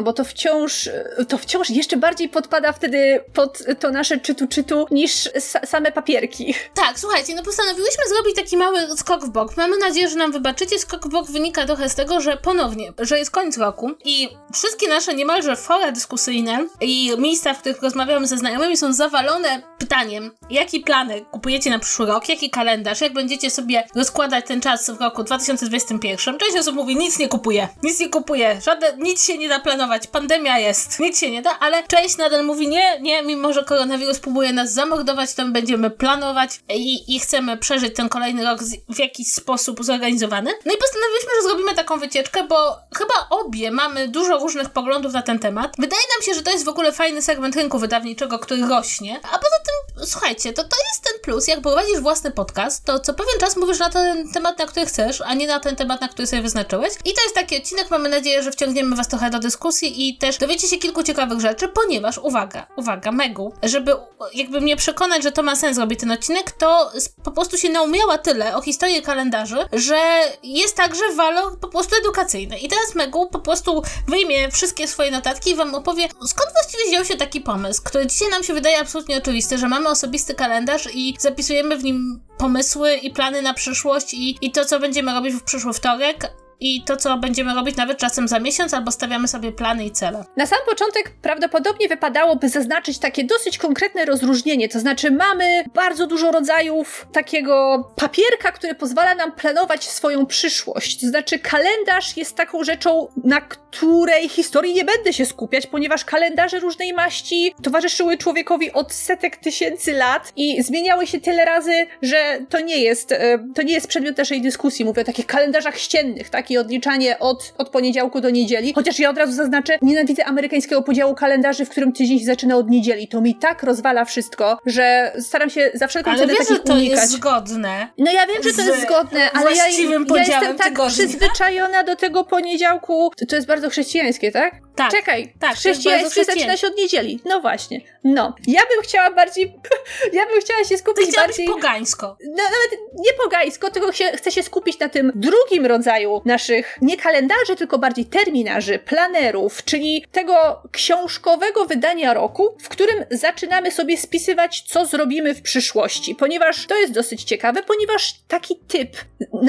bo to wciąż, to wciąż jeszcze bardziej podpada wtedy pod to nasze czytu-czytu niż same papierki. Tak, słuchajcie, no postanowiłyśmy zrobić taki mały skok w bok. Mamy nadzieję, że nam wybaczycie. Skok w bok wynika trochę z tego, że ponownie, że jest koniec roku i wszystkie nasze niemalże fora dyskusyjne i miejsca, w których rozmawiamy ze znajomymi są zawalone pytaniem, jakie plany kupujecie na przyszły rok, jaki kalendarz, jak będziecie sobie rozkładać ten czas w roku 2021. Część osób mówi, nic nie kupuje, nic nie kupuje, żadne, nic się nie da planować, pandemia jest, nic się nie da, ale część nadal mówi, nie, nie, mimo że koronawirus próbuje nas zamordować, to my będziemy planować i, i chcemy przeżyć ten kolejny rok w jakiś sposób zorganizowany. No i postanowiliśmy, że zrobimy taką wycieczkę, bo chyba obie mamy dużo różnych poglądów na ten temat. Wydaje nam się, że to jest w ogóle fajny segment rynku wydawniczego, który rośnie, a poza tym, słuchajcie, to to jest ten plus, jak prowadzisz własny podcast, to co pewien czas mówisz na ten temat, na który chcesz, a nie na ten temat, na który sobie wyznaczyłeś. I to jest taki odcinek, mamy nadzieję, że wciągniemy Was trochę do dyskusji i też dowiecie się kilku ciekawych rzeczy, ponieważ, uwaga, uwaga, Megu, żeby jakby mnie przekonać, że to ma sens robić ten odcinek, to po prostu się naumiała tyle o historii kalendarzy, że jest także walor po prostu edukacyjny. I teraz Megu po prostu wyjmie wszystkie swoje notatki i Wam opowie, skąd właściwie wziął się taki pomysł, który dzisiaj nam się wydaje absolutnie oczywisty, że mamy osobisty kalendarz i zapisujemy w nim pomysły i plany na przyszłość i, i to, co będziemy robić w przyszły wtorek, i to, co będziemy robić nawet czasem za miesiąc, albo stawiamy sobie plany i cele. Na sam początek prawdopodobnie wypadałoby zaznaczyć takie dosyć konkretne rozróżnienie, to znaczy mamy bardzo dużo rodzajów takiego papierka, który pozwala nam planować swoją przyszłość. To znaczy kalendarz jest taką rzeczą, na której historii nie będę się skupiać, ponieważ kalendarze różnej maści towarzyszyły człowiekowi od setek tysięcy lat i zmieniały się tyle razy, że to nie jest, e, to nie jest przedmiot naszej dyskusji. Mówię o takich kalendarzach ściennych, takie odliczanie od, od poniedziałku do niedzieli. Chociaż ja od razu zaznaczę, nienawidzę amerykańskiego podziału kalendarzy, w którym tydzień się zaczyna od niedzieli. To mi tak rozwala wszystko, że staram się za wszelką cenę takich że to unikać. jest zgodne. No ja wiem, że to jest zgodne, ale ja, ja jestem tak tygodnia. przyzwyczajona do tego poniedziałku. To, to jest bardzo chrześcijańskie, tak? Tak. Czekaj, tak, chrześcijaństwo zaczyna się od niedzieli. No właśnie. No. Ja bym chciała bardziej, [laughs] ja bym chciała się skupić Ty bardziej... pogańsko. No, nawet nie pogańsko, tylko się, chcę się skupić na tym drugim rodzaju naszych, nie kalendarzy, tylko bardziej terminarzy, planerów, czyli tego książkowego wydania roku, w którym zaczynamy sobie spisywać, co zrobimy w przyszłości, ponieważ to jest dosyć ciekawe, ponieważ taki typ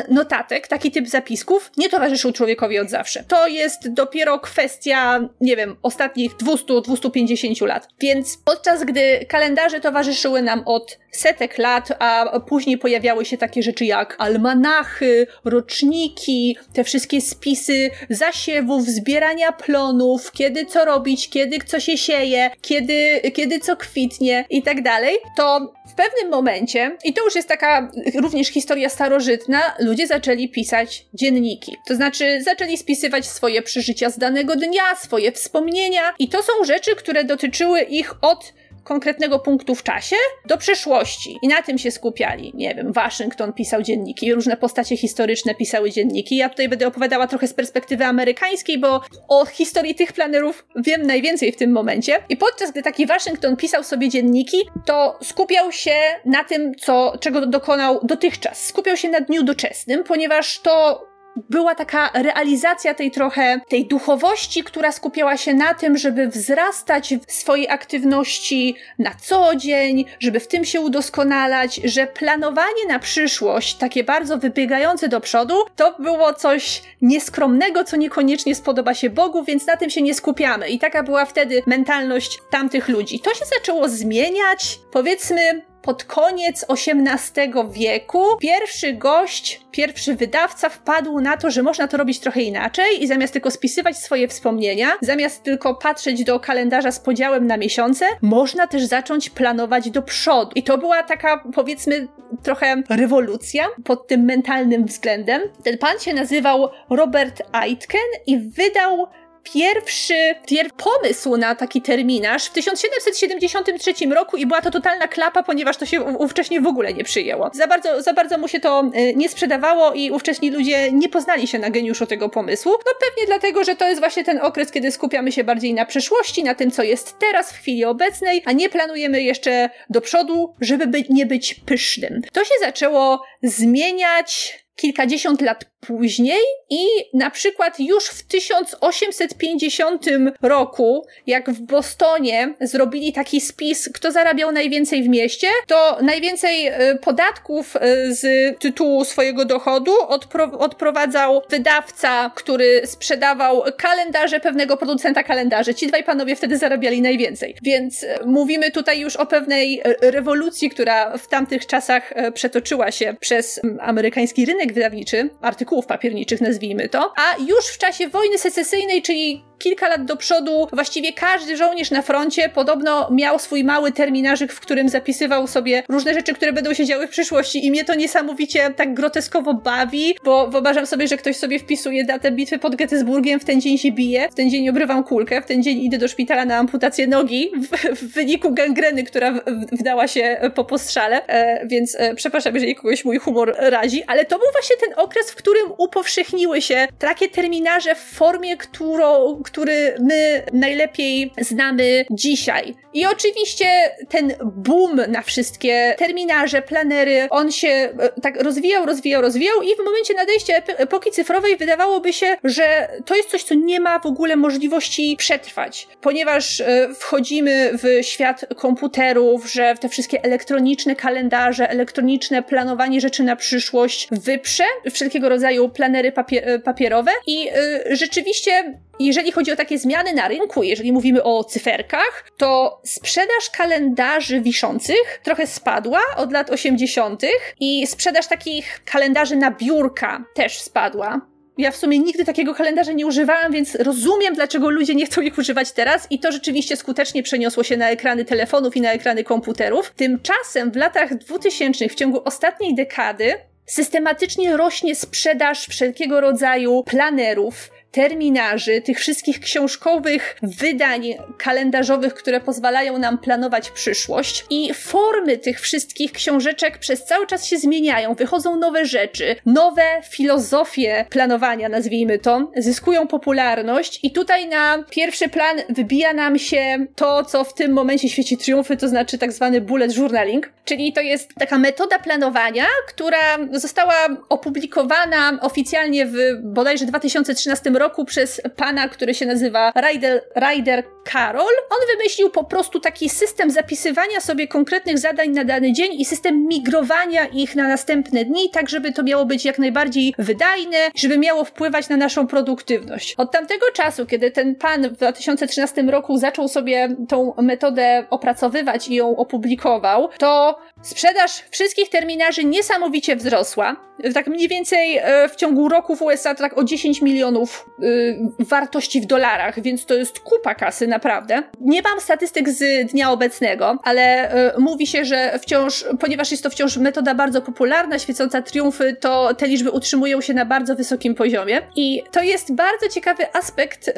notatek, taki typ zapisków nie towarzyszył człowiekowi od zawsze. To jest dopiero kwestia, nie wiem, ostatnich 200-250 lat. Więc podczas gdy kalendarze towarzyszyły nam od setek lat, a później pojawiały się takie rzeczy jak almanachy, roczniki, te wszystkie spisy zasiewów, zbierania plonów, kiedy co robić, kiedy co się sieje, kiedy, kiedy co kwitnie i tak dalej, to w pewnym momencie, i to już jest taka również historia starożytna, ludzie zaczęli pisać dzienniki. To znaczy zaczęli spisywać swoje przeżycia z danego dnia, swoje wspomnienia i to są rzeczy, które dotyczyły ich od konkretnego punktu w czasie do przeszłości. I na tym się skupiali. Nie wiem, Waszyngton pisał dzienniki, różne postacie historyczne pisały dzienniki. Ja tutaj będę opowiadała trochę z perspektywy amerykańskiej, bo o historii tych planerów wiem najwięcej w tym momencie. I podczas gdy taki Waszyngton pisał sobie dzienniki, to skupiał się na tym, co, czego dokonał dotychczas. Skupiał się na dniu doczesnym, ponieważ to była taka realizacja tej trochę, tej duchowości, która skupiała się na tym, żeby wzrastać w swojej aktywności na co dzień, żeby w tym się udoskonalać, że planowanie na przyszłość, takie bardzo wybiegające do przodu, to było coś nieskromnego, co niekoniecznie spodoba się Bogu, więc na tym się nie skupiamy. I taka była wtedy mentalność tamtych ludzi. To się zaczęło zmieniać, powiedzmy, pod koniec XVIII wieku pierwszy gość, pierwszy wydawca wpadł na to, że można to robić trochę inaczej i zamiast tylko spisywać swoje wspomnienia, zamiast tylko patrzeć do kalendarza z podziałem na miesiące, można też zacząć planować do przodu. I to była taka, powiedzmy, trochę rewolucja pod tym mentalnym względem. Ten pan się nazywał Robert Aitken i wydał pierwszy, pierwszy pomysł na taki terminarz w 1773 roku i była to totalna klapa, ponieważ to się ówcześnie w ogóle nie przyjęło. Za bardzo, za bardzo mu się to y, nie sprzedawało i ówcześni ludzie nie poznali się na geniuszu tego pomysłu. No pewnie dlatego, że to jest właśnie ten okres, kiedy skupiamy się bardziej na przeszłości, na tym, co jest teraz, w chwili obecnej, a nie planujemy jeszcze do przodu, żeby by, nie być pysznym. To się zaczęło zmieniać kilkadziesiąt lat później i na przykład już w 1850 roku, jak w Bostonie zrobili taki spis, kto zarabiał najwięcej w mieście, to najwięcej e, podatków e, z tytułu swojego dochodu odpro odprowadzał wydawca, który sprzedawał kalendarze pewnego producenta kalendarzy. Ci dwaj panowie wtedy zarabiali najwięcej. Więc e, mówimy tutaj już o pewnej rewolucji, która w tamtych czasach przetoczyła się przez amerykański rynek wydawniczy, artykułów papierniczych, nazwijmy to. A już w czasie wojny secesyjnej, czyli kilka lat do przodu właściwie każdy żołnierz na froncie podobno miał swój mały terminarzyk, w którym zapisywał sobie różne rzeczy, które będą się działy w przyszłości. I mnie to niesamowicie tak groteskowo bawi, bo wyobrażam sobie, że ktoś sobie wpisuje datę bitwy pod Gettysburgiem, w ten dzień się bije, w ten dzień obrywam kulkę, w ten dzień idę do szpitala na amputację nogi w, w wyniku gangreny, która w, wdała się po postrzale, e, więc e, przepraszam, jeżeli kogoś mój humor razi, ale to był właśnie ten okres, w którym upowszechniły się takie terminarze w formie, którą który my najlepiej znamy dzisiaj. I oczywiście ten boom na wszystkie terminarze, planery, on się e, tak rozwijał, rozwijał, rozwijał i w momencie nadejścia epoki cyfrowej wydawałoby się, że to jest coś, co nie ma w ogóle możliwości przetrwać, ponieważ e, wchodzimy w świat komputerów, że te wszystkie elektroniczne kalendarze, elektroniczne planowanie rzeczy na przyszłość wyprze wszelkiego rodzaju planery papier e, papierowe i rzeczywiście jeżeli chodzi o takie zmiany na rynku, jeżeli mówimy o cyferkach, to sprzedaż kalendarzy wiszących trochę spadła od lat 80. i sprzedaż takich kalendarzy na biurka też spadła. Ja w sumie nigdy takiego kalendarza nie używałam, więc rozumiem, dlaczego ludzie nie chcą ich używać teraz i to rzeczywiście skutecznie przeniosło się na ekrany telefonów i na ekrany komputerów. Tymczasem w latach 2000, w ciągu ostatniej dekady, systematycznie rośnie sprzedaż wszelkiego rodzaju planerów, terminarzy, tych wszystkich książkowych wydań kalendarzowych, które pozwalają nam planować przyszłość. I formy tych wszystkich książeczek przez cały czas się zmieniają, wychodzą nowe rzeczy, nowe filozofie planowania, nazwijmy to, zyskują popularność. I tutaj na pierwszy plan wybija nam się to, co w tym momencie świeci triumfy, to znaczy tak zwany bullet journaling, czyli to jest taka metoda planowania, która została opublikowana oficjalnie w bodajże 2013 roku przez pana, który się nazywa Ryder, Ryder Carroll. On wymyślił po prostu taki system zapisywania sobie konkretnych zadań na dany dzień i system migrowania ich na następne dni, tak żeby to miało być jak najbardziej wydajne, żeby miało wpływać na naszą produktywność. Od tamtego czasu, kiedy ten pan w 2013 roku zaczął sobie tą metodę opracowywać i ją opublikował, to sprzedaż wszystkich terminarzy niesamowicie wzrosła tak mniej więcej e, w ciągu roku w USA tak o 10 milionów y, wartości w dolarach, więc to jest kupa kasy naprawdę. Nie mam statystyk z dnia obecnego, ale y, mówi się, że wciąż, ponieważ jest to wciąż metoda bardzo popularna, świecąca triumfy, to te liczby utrzymują się na bardzo wysokim poziomie. I to jest bardzo ciekawy aspekt y,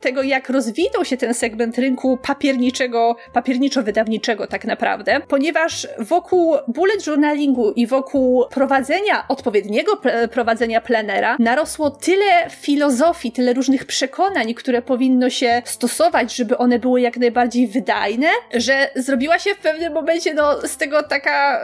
tego, jak rozwinął się ten segment rynku papierniczego, papierniczo-wydawniczego tak naprawdę, ponieważ wokół bullet journalingu i wokół prowadzenia od odpowiedniego prowadzenia plenera narosło tyle filozofii, tyle różnych przekonań, które powinno się stosować, żeby one były jak najbardziej wydajne, że zrobiła się w pewnym momencie no, z tego taka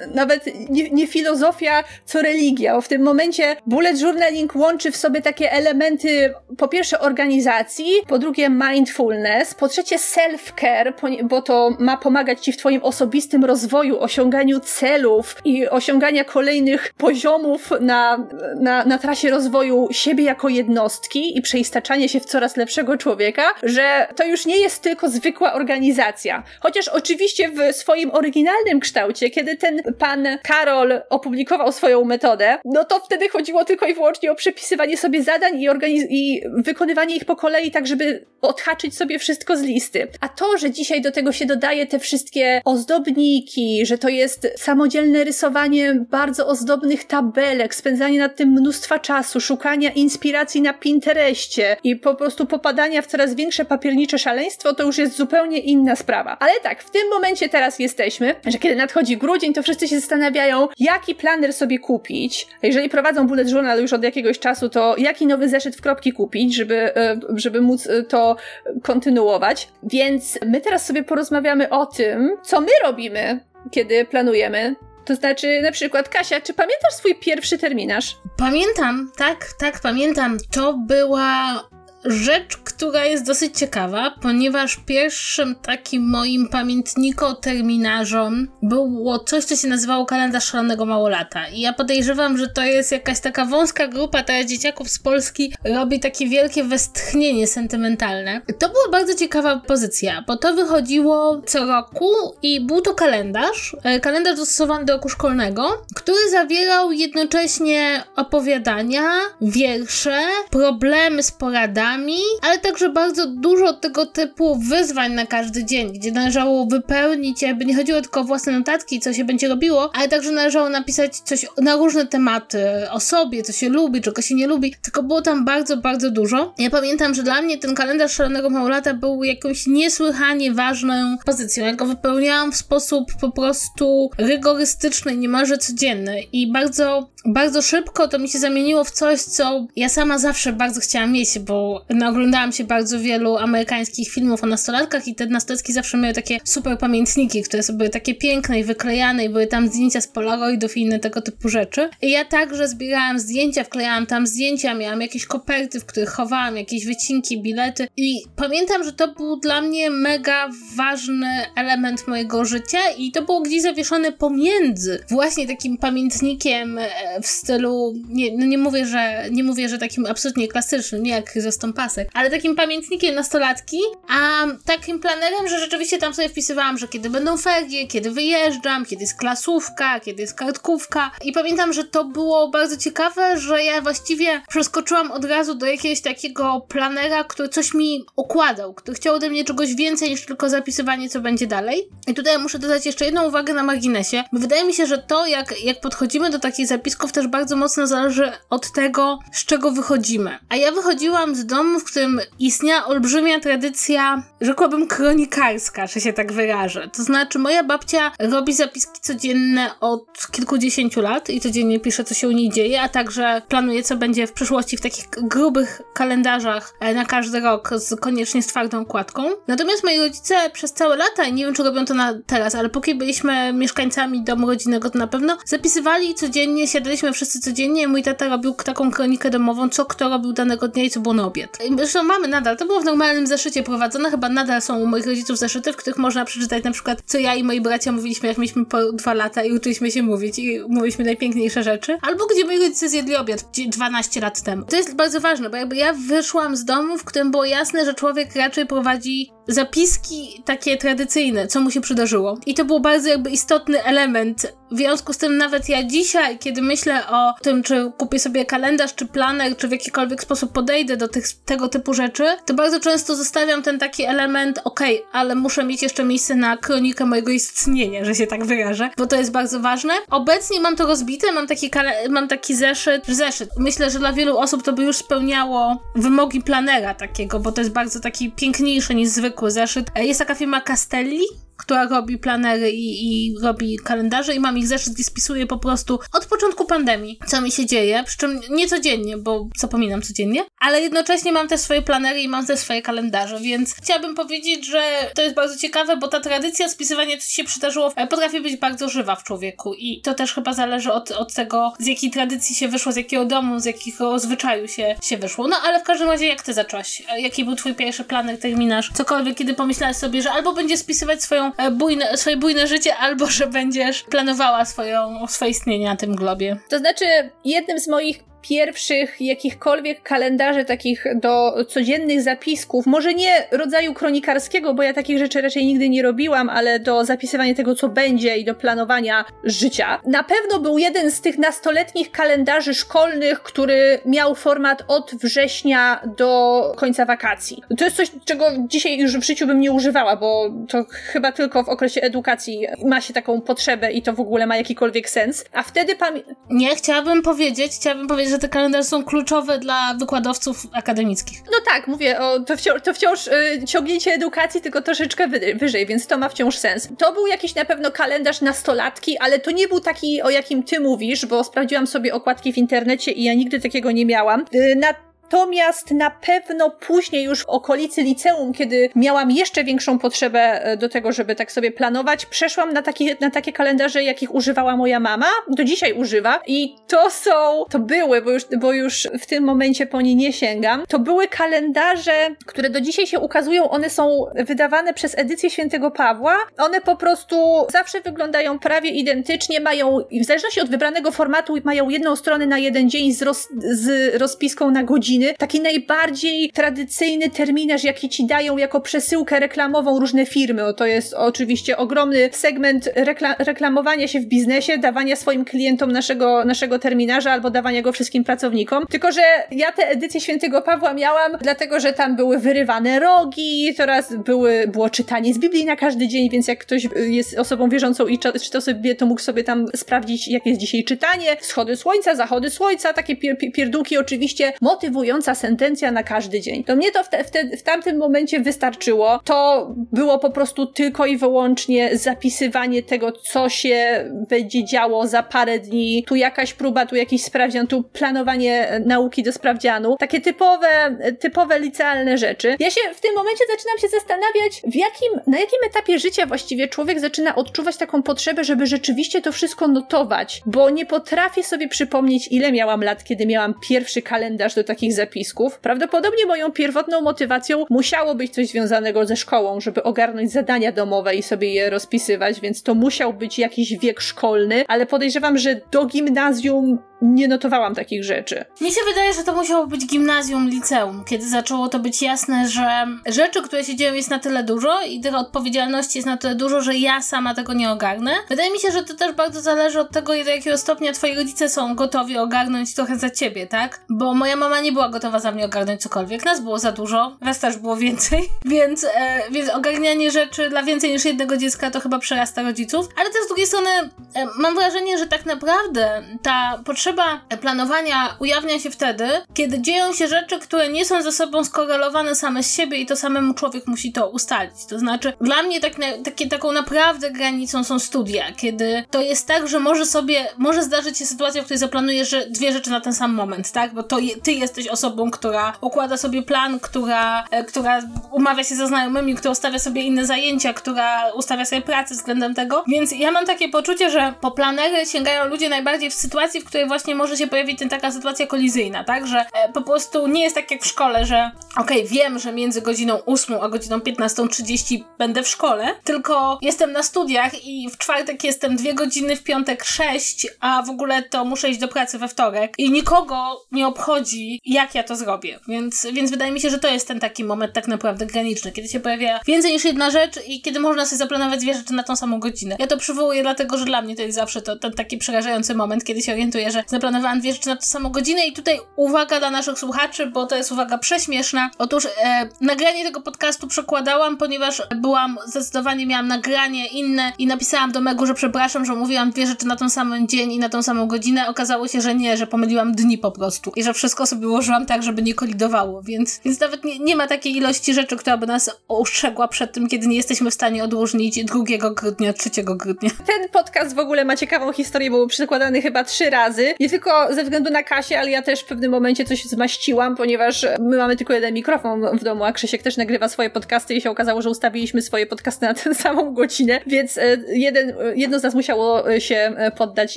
yy, nawet nie, nie, filozofia, co religia. Bo w tym momencie bullet journaling łączy w sobie takie elementy po pierwsze organizacji, po drugie mindfulness, po trzecie self-care, bo to ma pomagać ci w twoim osobistym rozwoju, osiąganiu celów i osiągania kolejnych poziomów na, na, na trasie rozwoju siebie jako jednostki i przeistaczanie się w coraz lepszego człowieka, że to już nie jest tylko zwykła organizacja. Chociaż oczywiście w swoim oryginalnym kształcie, kiedy ten pan Karol opublikował swoją metodę, no to wtedy chodziło tylko i wyłącznie o przepisywanie sobie zadań i, organiz- i wykonywanie ich po kolei, tak żeby odhaczyć sobie wszystko z listy. A to, że dzisiaj do tego się dodaje te wszystkie ozdobniki, że to jest samodzielne rysowanie bardzo ozdobnych tabelek, spędzanie nad tym mnóstwa czasu, szukania inspiracji na Pinterestie i po prostu popadania w coraz większe papiernicze szaleństwo, to już jest zupełnie inna sprawa. Ale tak, w tym momencie teraz jesteśmy, że kiedy nadchodzi grudzień, to wszyscy się zastanawiają, jaki planer sobie kupić. Jeżeli prowadzą bullet journal już od jakiegoś czasu, to jaki nowy zeszyt w kropki kupić, żeby, e, żeby móc e, to kontynuować. Więc my teraz sobie porozmawiamy o tym, co my robimy, kiedy planujemy to znaczy, na przykład, Kasia, czy pamiętasz swój pierwszy terminarz? Pamiętam, tak, tak, pamiętam. To była rzecz, która jest dosyć ciekawa, ponieważ pierwszym takim moim pamiętniko-terminarzom było coś, co się nazywało kalendarz szalonego małolata. I ja podejrzewam, że to jest jakaś taka wąska grupa teraz dzieciaków z Polski robi takie wielkie westchnienie sentymentalne. To była bardzo ciekawa pozycja, bo to wychodziło co roku i był to kalendarz, e, kalendarz dostosowany do roku szkolnego, który zawierał jednocześnie opowiadania, wiersze, problemy z poradami, ale także bardzo dużo tego typu wyzwań na każdy dzień, gdzie należało wypełnić, jakby nie chodziło tylko o własne notatki, co się będzie robiło, ale także należało napisać coś na różne tematy, o sobie, co się lubi, czego się nie lubi, tylko było tam bardzo, bardzo dużo. Ja pamiętam, że dla mnie ten kalendarz Szalonego Małolata był jakąś niesłychanie ważną pozycją. Ja go wypełniałam w sposób po prostu rygorystyczny, niemalże codzienny i bardzo, bardzo szybko to mi się zamieniło w coś, co ja sama zawsze bardzo chciałam mieć, bo wieku no, oglądałam się bardzo wielu amerykańskich filmów o nastolatkach i te nastolatki zawsze miały takie super pamiętniki, które były takie piękne i wyklejane i były tam zdjęcia z polaroidów i inne tego typu rzeczy. I ja także zbierałam zdjęcia, wklejałam tam zdjęcia, miałam jakieś koperty, w których chowałam jakieś wycinki, bilety i pamiętam, że to był dla mnie mega ważny element mojego życia i to było gdzieś zawieszone pomiędzy właśnie takim pamiętnikiem e, w stylu, nie, no nie mówię, że nie mówię, że takim absolutnie klasycznym, nie jak Pasek, ale takim pamiętnikiem nastolatki, a takim planerem, że rzeczywiście tam sobie wpisywałam, że kiedy będą ferie, kiedy wyjeżdżam, kiedy jest klasówka, kiedy jest kartkówka i pamiętam, że to było bardzo ciekawe, że ja właściwie przeskoczyłam od razu do jakiegoś takiego planera, który coś mi układał, który chciał ode mnie czegoś więcej niż tylko zapisywanie, co będzie dalej. I tutaj muszę dodać jeszcze jedną uwagę na marginesie. Wydaje mi się, że to, jak, jak podchodzimy do takich zapisków, też bardzo mocno zależy od tego, z czego wychodzimy. A ja wychodziłam z domu, w którym istniała olbrzymia tradycja, rzekłabym kronikarska, że się tak wyrażę. To znaczy, moja babcia robi zapiski codzienne od kilkudziesięciu lat i codziennie pisze, co się u niej dzieje, a także planuje, co będzie w przyszłości w takich grubych kalendarzach e, na każdy rok, z, koniecznie z twardą kładką. Natomiast moi rodzice przez całe lata, nie wiem, czy robią to na teraz, ale póki byliśmy mieszkańcami domu rodzinnego, to na pewno zapisywali codziennie, siadaliśmy wszyscy codziennie. Mój tata robił taką kronikę domową, co kto robił danego dnia i co było na obiad. Zresztą mamy nadal, to było w normalnym zeszycie prowadzone, chyba nadal są u moich rodziców zeszyty, w których można przeczytać na przykład, co ja i moi bracia mówiliśmy, jak mieliśmy po dwa lata i uczyliśmy się mówić i mówiliśmy najpiękniejsze rzeczy. Albo gdzie moi rodzice zjedli obiad 12 lat temu. To jest bardzo ważne, bo jakby ja wyszłam z domu, w którym było jasne, że człowiek raczej prowadzi zapiski takie tradycyjne, co mu się przydarzyło. I to był bardzo jakby istotny element. W związku z tym nawet ja dzisiaj, kiedy myślę o tym, czy kupię sobie kalendarz, czy planer, czy w jakikolwiek sposób podejdę do tych, tego typu rzeczy, to bardzo często zostawiam ten taki element, okej, okay, ale muszę mieć jeszcze miejsce na kronikę mojego istnienia, że się tak wyrażę, bo to jest bardzo ważne. Obecnie mam to rozbite, mam taki, mam taki zeszyt, zeszyt. Myślę, że dla wielu osób to by już spełniało wymogi planera takiego, bo to jest bardzo taki piękniejszy niż zwykły zeszyt. E, jest taka firma Castelli, która robi planery i, i robi kalendarze i mam ich zeszyt, gdzie spisuję po prostu od początku pandemii, co mi się dzieje, przy czym nie codziennie, bo zapominam codziennie, ale jednocześnie mam te swoje planery i mam te swoje kalendarze, więc chciałabym powiedzieć, że to jest bardzo ciekawe, bo ta tradycja spisywania, co się przydarzyło, e, potrafi być bardzo żywa w człowieku i to też chyba zależy od, od tego, z jakiej tradycji się wyszło, z jakiego domu, z jakiego zwyczaju się, się wyszło. No ale w każdym razie, jak ty zaczęłaś? E, jaki był twój pierwszy planer, terminarz? Cokolwiek, kiedy pomyślałaś sobie, że albo będziesz spisywać swoją E, bujne, swoje bujne życie, albo że będziesz planowała swoją, swoje istnienie na tym globie. To znaczy, jednym z moich pierwszych jakichkolwiek kalendarzy takich do codziennych zapisków, może nie rodzaju kronikarskiego, bo ja takich rzeczy raczej nigdy nie robiłam, ale do zapisywania tego, co będzie i do planowania życia. Na pewno był jeden z tych nastoletnich kalendarzy szkolnych, który miał format od września do końca wakacji. To jest coś, czego dzisiaj już w życiu bym nie używała, bo to chyba tylko w okresie edukacji ma się taką potrzebę i to w ogóle ma jakikolwiek sens. A wtedy pamiętam. Nie, chciałabym powiedzieć, chciałabym powiedzieć, że te kalendarze są kluczowe dla wykładowców akademickich. No tak, mówię, o, to, wciąż, to wciąż y, ciągnięcie edukacji, tylko troszeczkę wy, wyżej, więc to ma wciąż sens. To był jakiś na pewno kalendarz nastolatki, ale to nie był taki, o jakim ty mówisz, bo sprawdziłam sobie okładki w internecie i ja nigdy takiego nie miałam. Y, na Natomiast na pewno później już w okolicy liceum, kiedy miałam jeszcze większą potrzebę e, do tego, żeby tak sobie planować, przeszłam na takie, na takie kalendarze, jakich używała moja mama, do dzisiaj używa. I to są, to były, bo już, bo już w tym momencie po nie nie sięgam, to były kalendarze, które do dzisiaj się ukazują, one są wydawane przez edycję Świętego Pawła, one po prostu zawsze wyglądają prawie identycznie, mają, w zależności od wybranego formatu, mają jedną stronę na jeden dzień z, roz, z rozpiską na godzinę, godziny. Taki najbardziej tradycyjny terminarz, jaki ci dają jako przesyłkę reklamową różne firmy. O, to jest oczywiście ogromny segment rekla reklamowania się w biznesie, dawania swoim klientom naszego, naszego terminarza albo dawania go wszystkim pracownikom. Tylko, że ja tę edycję Świętego Pawła miałam, dlatego, że tam były wyrywane rogi, teraz były, było czytanie z Biblii na każdy dzień, więc jak ktoś jest osobą wierzącą i czyta sobie, to mógł sobie tam sprawdzić, jakie jest dzisiaj czytanie, wschody słońca, zachody słońca, takie pier pierdółki oczywiście motywujące sentencja na każdy dzień. To mnie to w, te, w, te, w tamtym momencie wystarczyło. To było po prostu tylko i wyłącznie zapisywanie tego, co się będzie działo za parę dni. Tu jakaś próba, tu jakiś sprawdzian, tu planowanie nauki do sprawdzianu. Takie typowe, typowe licealne rzeczy. Ja się w tym momencie zaczynam się zastanawiać, w jakim, na jakim etapie życia właściwie człowiek zaczyna odczuwać taką potrzebę, żeby rzeczywiście to wszystko notować, bo nie potrafię sobie przypomnieć, ile miałam lat, kiedy miałam pierwszy kalendarz do takich zapisków. Prawdopodobnie moją pierwotną motywacją musiało być coś związanego ze szkołą, żeby ogarnąć zadania domowe i sobie je rozpisywać, więc to musiał być jakiś wiek szkolny, ale podejrzewam, że do gimnazjum nie notowałam takich rzeczy. Mi się wydaje, że to musiało być gimnazjum, liceum, kiedy zaczęło to być jasne, że rzeczy, które się dzieją jest na tyle dużo i tych odpowiedzialności jest na tyle dużo, że ja sama tego nie ogarnę. Wydaje mi się, że to też bardzo zależy od tego, do jakiego stopnia twoi rodzice są gotowi ogarnąć trochę za ciebie, tak? Bo moja mama nie była gotowa za mnie ogarnąć cokolwiek. Nas było za dużo, was też było więcej, [laughs] więc, e, więc ogarnianie rzeczy dla więcej niż jednego dziecka to chyba przerasta rodziców. Ale też z drugiej strony e, mam wrażenie, że tak naprawdę ta potrzeba potrzeba planowania ujawnia się wtedy, kiedy dzieją się rzeczy, które nie są ze sobą skorelowane same z siebie i to samemu człowiek musi to ustalić. To znaczy, dla mnie tak na, takie, taką naprawdę granicą są studia, kiedy to jest tak, że może sobie, może zdarzyć się sytuacja, w której zaplanujesz że dwie rzeczy na ten sam moment, tak? Bo to je, ty jesteś osobą, która układa sobie plan, która, e, która umawia się ze znajomymi, która ustawia sobie inne zajęcia, która ustawia sobie pracę względem tego. Więc ja mam takie poczucie, że po planery sięgają ludzie najbardziej w sytuacji, w której właśnie może się pojawić ten, taka sytuacja kolizyjna, tak? Że e, po prostu nie jest tak jak w szkole, że okej, okay, wiem, że między godziną 8 a godziną 15.30 będę w szkole, tylko jestem na studiach i w czwartek jestem dwie godziny, w piątek 6, a w ogóle to muszę iść do pracy we wtorek i nikogo nie obchodzi, jak ja to zrobię. Więc, więc wydaje mi się, że to jest ten taki moment tak naprawdę graniczny, kiedy się pojawia więcej niż jedna rzecz i kiedy można sobie zaplanować dwie rzeczy na tą samą godzinę. Ja to przywołuję dlatego, że dla mnie to jest zawsze to, ten taki przerażający moment, kiedy się orientuję, że zaplanowałam dwie rzeczy na tę samą godzinę i tutaj uwaga dla naszych słuchaczy, bo to jest uwaga prześmieszna. Otóż e, nagranie tego podcastu przekładałam, ponieważ byłam, zdecydowanie miałam nagranie inne i napisałam do Megu, że przepraszam, że mówiłam dwie rzeczy na ten sam dzień i na tą samą godzinę. Okazało się, że nie, że pomyliłam dni po prostu i że wszystko sobie ułożyłam tak, żeby nie kolidowało, więc, więc nawet nie, nie ma takiej ilości rzeczy, która by nas ustrzegła przed tym, kiedy nie jesteśmy w stanie odróżnić 2 grudnia, 3 grudnia. Ten podcast w ogóle ma ciekawą historię, bo był przykładany chyba trzy razy nie tylko ze względu na Kasię, ale ja też w pewnym momencie coś zmaściłam, ponieważ my mamy tylko jeden mikrofon w domu, a Krzysiek też nagrywa swoje podcasty i się okazało, że ustawiliśmy swoje podcasty na tę samą godzinę, więc e, jeden, jedno z nas musiało e, się e, poddać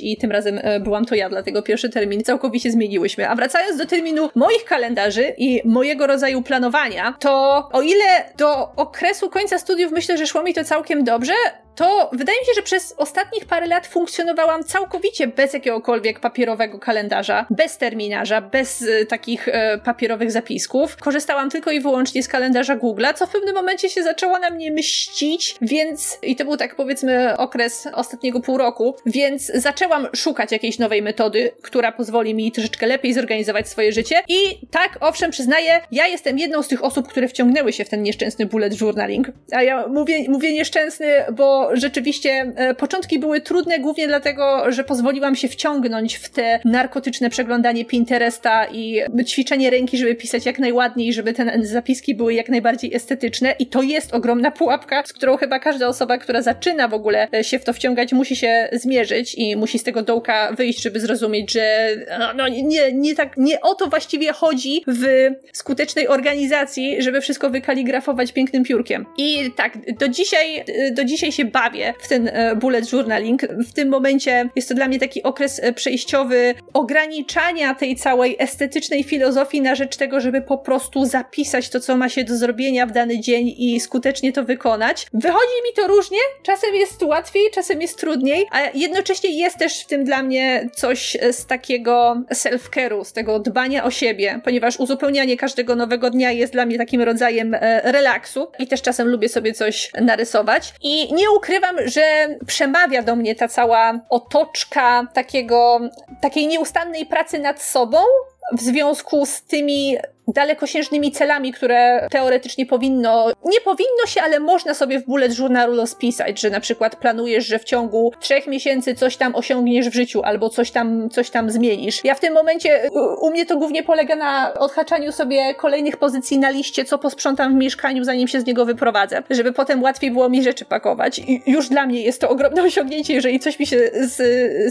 i tym razem byłam to ja, dlatego pierwszy termin całkowicie zmieniłyśmy. A wracając do terminu moich kalendarzy i mojego rodzaju planowania, to o ile do okresu końca studiów myślę, że szło mi to całkiem dobrze, to wydaje mi się, że przez ostatnich parę lat funkcjonowałam całkowicie bez jakiegokolwiek papierowego kalendarza, bez terminarza, bez y, takich y, papierowych zapisków. Korzystałam tylko i wyłącznie z kalendarza Google'a, co w pewnym momencie się zaczęło na mnie mścić, więc i to był tak powiedzmy okres ostatniego pół roku, więc zaczęłam szukać jakiejś nowej metody, która pozwoli mi troszeczkę lepiej zorganizować swoje życie. I tak, owszem, przyznaję, ja jestem jedną z tych osób, które wciągnęły się w ten nieszczęsny bullet journaling. A ja mówię, mówię nieszczęsny, bo rzeczywiście e, początki były trudne, głównie dlatego, że pozwoliłam się wciągnąć w te narkotyczne przeglądanie Pinteresta i ćwiczenie ręki, żeby pisać jak najładniej, żeby te zapiski były jak najbardziej estetyczne. I to jest ogromna pułapka, z którą chyba każda osoba, która zaczyna w ogóle e, się w to wciągać, musi się zmierzyć i musi z tego dołka wyjść, żeby zrozumieć, że no, no nie, nie tak, nie o to właściwie chodzi w skutecznej organizacji, żeby wszystko wykaligrafować pięknym piórkiem. I tak, do dzisiaj, do dzisiaj się bawię w ten e, bullet journaling. W tym momencie jest to dla mnie taki okres e, przejściowy ograniczania tej całej estetycznej filozofii na rzecz tego, żeby po prostu zapisać to, co ma się do zrobienia w dany dzień i skutecznie to wykonać. Wychodzi mi to różnie, czasem jest łatwiej, czasem jest trudniej, a jednocześnie jest też w tym dla mnie coś e, z takiego self-care'u, z tego dbania o siebie, ponieważ uzupełnianie każdego nowego dnia jest dla mnie takim rodzajem relaksu i też czasem lubię sobie coś narysować. I nie ukrywam, że przemawia do mnie ta cała otoczka takiego, takiej nieustannej pracy nad sobą, w związku z tymi dalekosiężnymi celami, które teoretycznie powinno, nie powinno się, ale można sobie w bullet journalu rozpisać, że na przykład planujesz, że w ciągu trzech miesięcy coś tam osiągniesz w życiu albo coś tam, coś tam zmienisz. Ja w tym momencie, u, mnie to głównie polega na odhaczaniu sobie kolejnych pozycji na liście, co posprzątam w mieszkaniu, zanim się z niego wyprowadzę, żeby potem łatwiej było mi rzeczy pakować. I już dla mnie jest to ogromne [laughs] osiągnięcie, jeżeli coś mi się z,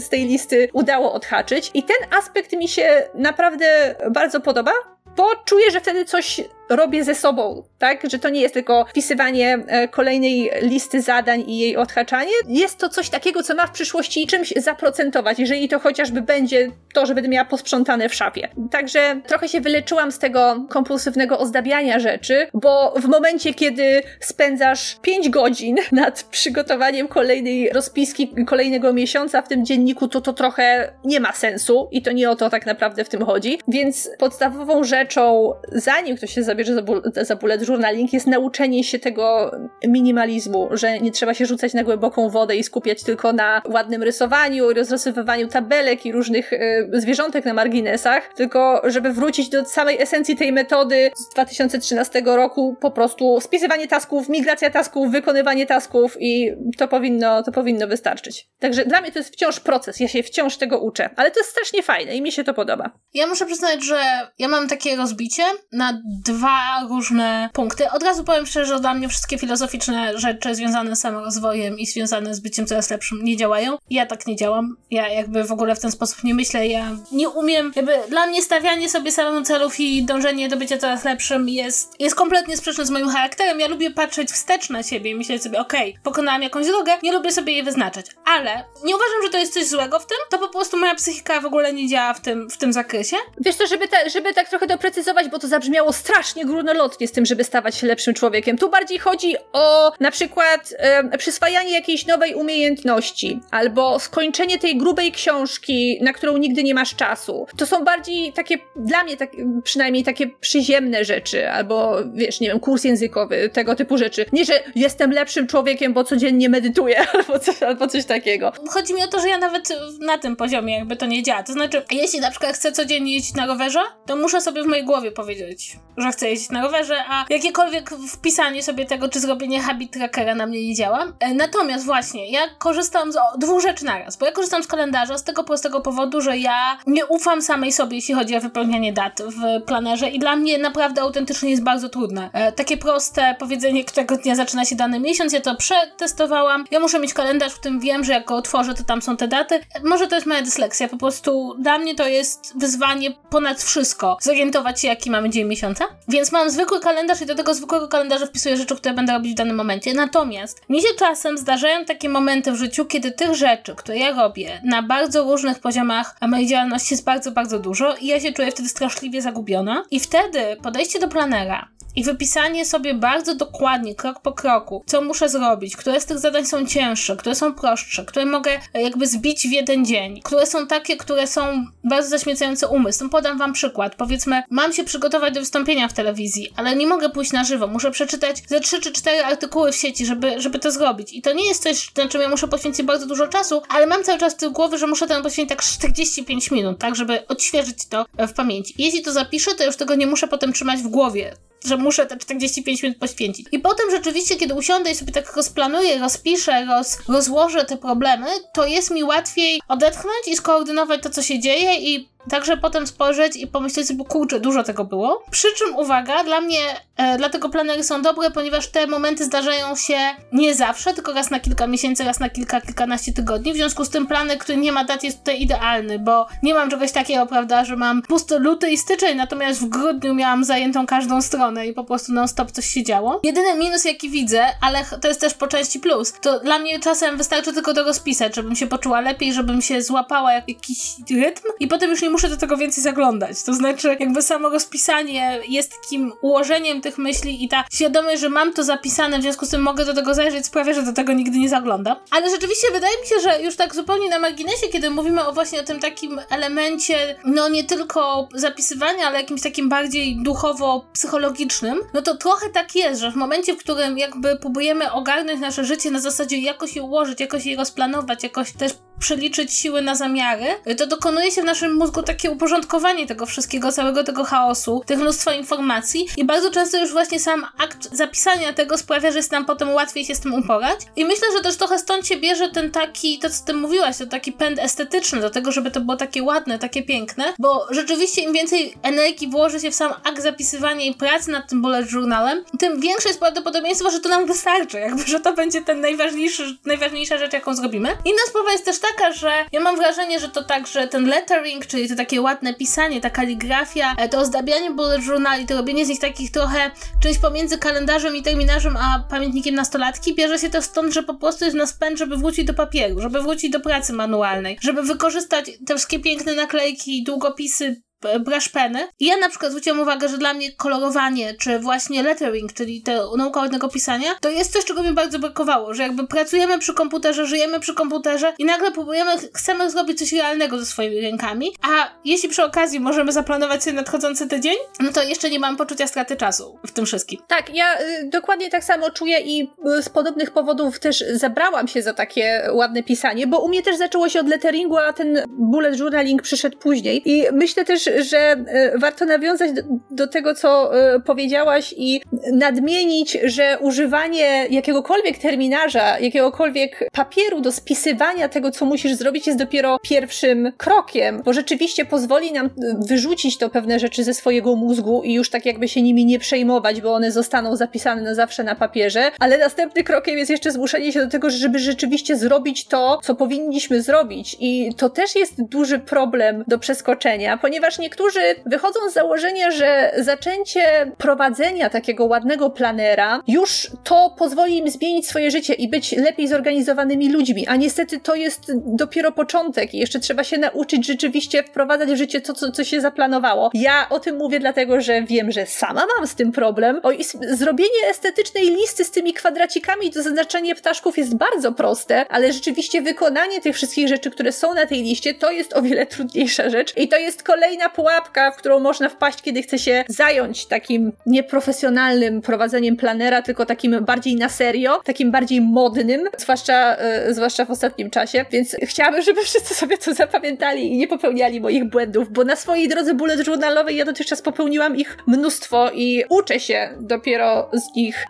z tej listy udało odhaczyć. I ten aspekt mi się naprawdę bardzo podoba, bo czuję, że wtedy coś robię ze sobą, tak? Że to nie jest tylko wpisywanie e, kolejnej listy zadań i jej odhaczanie. Jest to coś takiego, co ma w przyszłości czymś zaprocentować, jeżeli to chociażby będzie to, że będę miała posprzątane w szafie. Także trochę się wyleczyłam z tego kompulsywnego ozdabiania rzeczy, bo w momencie, kiedy spędzasz 5 godzin [laughs] nad przygotowaniem kolejnej rozpiski, kolejnego miesiąca w tym dzienniku, to to trochę nie ma sensu i to nie o to tak naprawdę w tym chodzi. Więc podstawową rzeczą, zanim ktoś się zabierze bierze za, bu- za bullet journaling, jest nauczenie się tego minimalizmu, że nie trzeba się rzucać na głęboką wodę i skupiać tylko na ładnym rysowaniu, rozrysowywaniu tabelek i różnych y, zwierzątek na marginesach, tylko żeby wrócić do samej esencji tej metody z 2013 roku, po prostu spisywanie tasków, migracja tasków, wykonywanie tasków i to powinno, to powinno wystarczyć. Także dla mnie to jest wciąż proces, ja się wciąż tego uczę, ale to jest strasznie fajne i mi się to podoba. Ja muszę przyznać, że ja mam takie rozbicie na dwa dwa różne punkty. Od razu powiem szczerze, że dla mnie wszystkie filozoficzne rzeczy związane z samorozwojem i związane z byciem coraz lepszym nie działają. Ja tak nie działam. Ja jakby w ogóle w ten sposób nie myślę. Ja nie umiem, jakby dla mnie stawianie sobie samemu celów i dążenie do bycia coraz lepszym jest, jest kompletnie sprzeczne z moim charakterem. Ja lubię patrzeć wstecz na siebie i myśleć sobie, okej, okay, pokonałam jakąś drogę, nie lubię sobie jej wyznaczać. Ale nie uważam, że to jest coś złego w tym, to po prostu moja psychika w ogóle nie działa w tym, w tym zakresie. Wiesz co, żeby, ta, żeby tak trochę doprecyzować, bo to zabrzmiało strasznie strasznie górnolotnie z tym, żeby stawać się lepszym człowiekiem. Tu bardziej chodzi o na przykład e, przyswajanie jakiejś nowej umiejętności albo skończenie tej grubej książki, na którą nigdy nie masz czasu. To są bardziej takie, dla mnie tak, przynajmniej takie przyziemne rzeczy, albo wiesz, nie wiem, kurs językowy, tego typu rzeczy. Nie, że jestem lepszym człowiekiem, bo codziennie medytuję, [laughs] albo coś, albo coś takiego. Chodzi mi o to, że ja nawet na tym poziomie jakby to nie działa. To znaczy, jeśli na przykład chcę codziennie jeździć na rowerze, to muszę sobie w mojej głowie powiedzieć, że chcę jeździć na rowerze, a jakiekolwiek wpisanie sobie tego, czy zrobienie habit trackera na mnie nie działa. E, natomiast właśnie, ja korzystam z dwóch rzeczy naraz, bo ja korzystam z kalendarza z tego prostego powodu, że ja nie ufam samej sobie, jeśli chodzi o wypełnianie dat w planerze i dla mnie naprawdę autentycznie jest bardzo trudne. E, takie proste powiedzenie, którego dnia zaczyna się dany miesiąc, ja to przetestowałam. Ja muszę mieć kalendarz, w którym wiem, że jak go otworzę, to tam są te daty. E, może to jest moja dysleksja, po prostu dla mnie to jest wyzwanie ponad wszystko, zorientować się, jaki mamy dzień miesiąca. Więc mam zwykły kalendarz i do tego zwykłego kalendarza wpisuję rzeczy, które będę robić w danym momencie. Natomiast mi się czasem zdarzają takie momenty w życiu, kiedy tych rzeczy, które ja robię na bardzo różnych poziomach mojej działalności jest bardzo, bardzo dużo i ja się czuję wtedy straszliwie zagubiona. I wtedy podejście do planera i wypisanie sobie bardzo dokładnie, krok po kroku, co muszę zrobić, które z tych zadań są cięższe, które są prostsze, które mogę jakby zbić w jeden dzień, które są takie, które są bardzo zaśmiecające umysł. No podam wam przykład. Powiedzmy, mam się przygotować do wystąpienia w telewizji, ale nie mogę pójść na żywo. Muszę przeczytać ze 3 czy 4 artykuły w sieci, żeby, żeby to zrobić. I to nie jest coś, na czym ja muszę poświęcić bardzo dużo czasu, ale mam cały czas w tył głowy, że muszę temu poświęcić tak 45 minut, tak, żeby odświeżyć to w pamięci. Jeśli to zapiszę, to już tego nie muszę potem trzymać w głowie że muszę te 45 minut poświęcić. I potem rzeczywiście, kiedy usiądę i sobie tak rozplanuję, rozpiszę, roz, rozłożę te problemy, to jest mi łatwiej odetchnąć i skoordynować to, co się dzieje i Także potem spojrzeć i pomyśleć sobie, kurczę, dużo tego było. Przy czym uwaga, dla mnie, e, dlatego planery są dobre, ponieważ te momenty zdarzają się nie zawsze, tylko raz na kilka miesięcy, raz na kilka, kilkanaście tygodni. W związku z tym planer, który nie ma dat jest tutaj idealny, bo nie mam czegoś takiego, prawda, że mam pusty luty i styczeń, natomiast w grudniu miałam zajętą każdą stronę i po prostu non-stop coś się działo. Jedyny minus, jaki widzę, ale to jest też po części plus, to dla mnie czasem wystarczy tylko to rozpisać, żebym się poczuła lepiej, żebym się złapała jakiś rytm i potem już nie muszę do tego więcej zaglądać. To znaczy, jakby samo rozpisanie jest takim ułożeniem tych myśli i ta świadomość, że mam to zapisane, w związku z tym mogę do tego zajrzeć, sprawia, że do tego nigdy nie zaglądam. Ale rzeczywiście wydaje mi się, że już tak zupełnie na marginesie, kiedy mówimy o właśnie o tym takim elemencie, no nie tylko zapisywania, ale jakimś takim bardziej duchowo-psychologicznym, no to trochę tak jest, że w momencie, w którym jakby próbujemy ogarnąć nasze życie na zasadzie jakoś je ułożyć, jakoś je rozplanować, jakoś też przeliczyć siły na zamiary, to dokonuje się w naszym mózgu takie uporządkowanie tego wszystkiego, całego tego chaosu, tych mnóstwa informacji i bardzo często już właśnie sam akt zapisania tego sprawia, że jest nam potem łatwiej się z tym uporać. I myślę, że też trochę stąd się bierze ten taki, to co ty mówiłaś, to taki pęd estetyczny do tego, żeby to było takie ładne, takie piękne, bo rzeczywiście im więcej energii włoży się w sam akt zapisywania i pracy nad tym bullet journalem, tym większe jest prawdopodobieństwo, że to nam wystarczy, jakby, że to będzie ten najważniejszy, najważniejsza rzecz, jaką zrobimy. Inna sprawa jest też taka, że ja mam wrażenie, że to także ten lettering, czyli to takie ładne pisanie, ta kaligrafia, e, to ozdabianie bullet journali, to robienie z nich takich trochę czymś pomiędzy kalendarzem i terminarzem, a pamiętnikiem nastolatki, bierze się to stąd, że po prostu jest nas pęd, żeby wrócić do papieru, żeby wrócić do pracy manualnej, żeby wykorzystać te wszystkie piękne naklejki, długopisy, brushpeny. I ja na przykład zwróciłam uwagę, że dla mnie kolorowanie, czy właśnie lettering, czyli te nauka ładnego pisania, to jest coś, czego mi bardzo brakowało, że jakby pracujemy przy komputerze, żyjemy przy komputerze i nagle próbujemy, chcemy zrobić coś realnego ze swoimi rękami, a jeśli przy okazji możemy zaplanować sobie nadchodzący tydzień, no to jeszcze nie mam poczucia straty czasu w tym wszystkim. Tak, ja y, dokładnie tak samo czuję i y, z podobnych powodów też zabrałam się za takie ładne pisanie, bo u mnie też zaczęło się od letteringu, a ten bullet journaling przyszedł później i myślę też, że e, warto nawiązać do, do tego, co e, powiedziałaś i nadmienić, że używanie jakiegokolwiek terminarza, jakiegokolwiek papieru do spisywania tego, co musisz zrobić, jest dopiero pierwszym krokiem, bo rzeczywiście pozwoli nam wyrzucić to pewne rzeczy ze swojego mózgu i już tak jakby się nimi nie przejmować, bo one zostaną zapisane na zawsze na papierze, ale następnym krokiem jest jeszcze zmuszenie się do tego, żeby rzeczywiście zrobić to, co powinniśmy zrobić. I to też jest duży problem do przeskoczenia, ponieważ niektórzy wychodzą z założenia, że zaczęcie prowadzenia takiego ładnego planera już to pozwoli im zmienić swoje życie i być lepiej zorganizowanymi ludźmi, a niestety to jest dopiero początek i jeszcze trzeba się nauczyć rzeczywiście wprowadzać w życie to, co, co się zaplanowało. Ja o tym mówię dlatego, że wiem, że sama mam z tym problem. O, zrobienie estetycznej listy z tymi kwadracikami do zaznaczenia ptaszków jest bardzo proste, ale rzeczywiście wykonanie tych wszystkich rzeczy, które są na tej liście, to jest o wiele trudniejsza rzecz i to jest kolejna pułapka, w którą można wpaść, kiedy chce się zająć takim nieprofesjonalnym prowadzeniem planera, tylko takim bardziej na serio, takim bardziej modnym, zwłaszcza, yy, zwłaszcza w ostatnim czasie. Więc chciałabym, żeby wszyscy sobie to zapamiętali i nie popełniali moich błędów, bo na swojej drodze bullet journalowej ja dotychczas popełniłam ich mnóstwo i uczę się dopiero z nich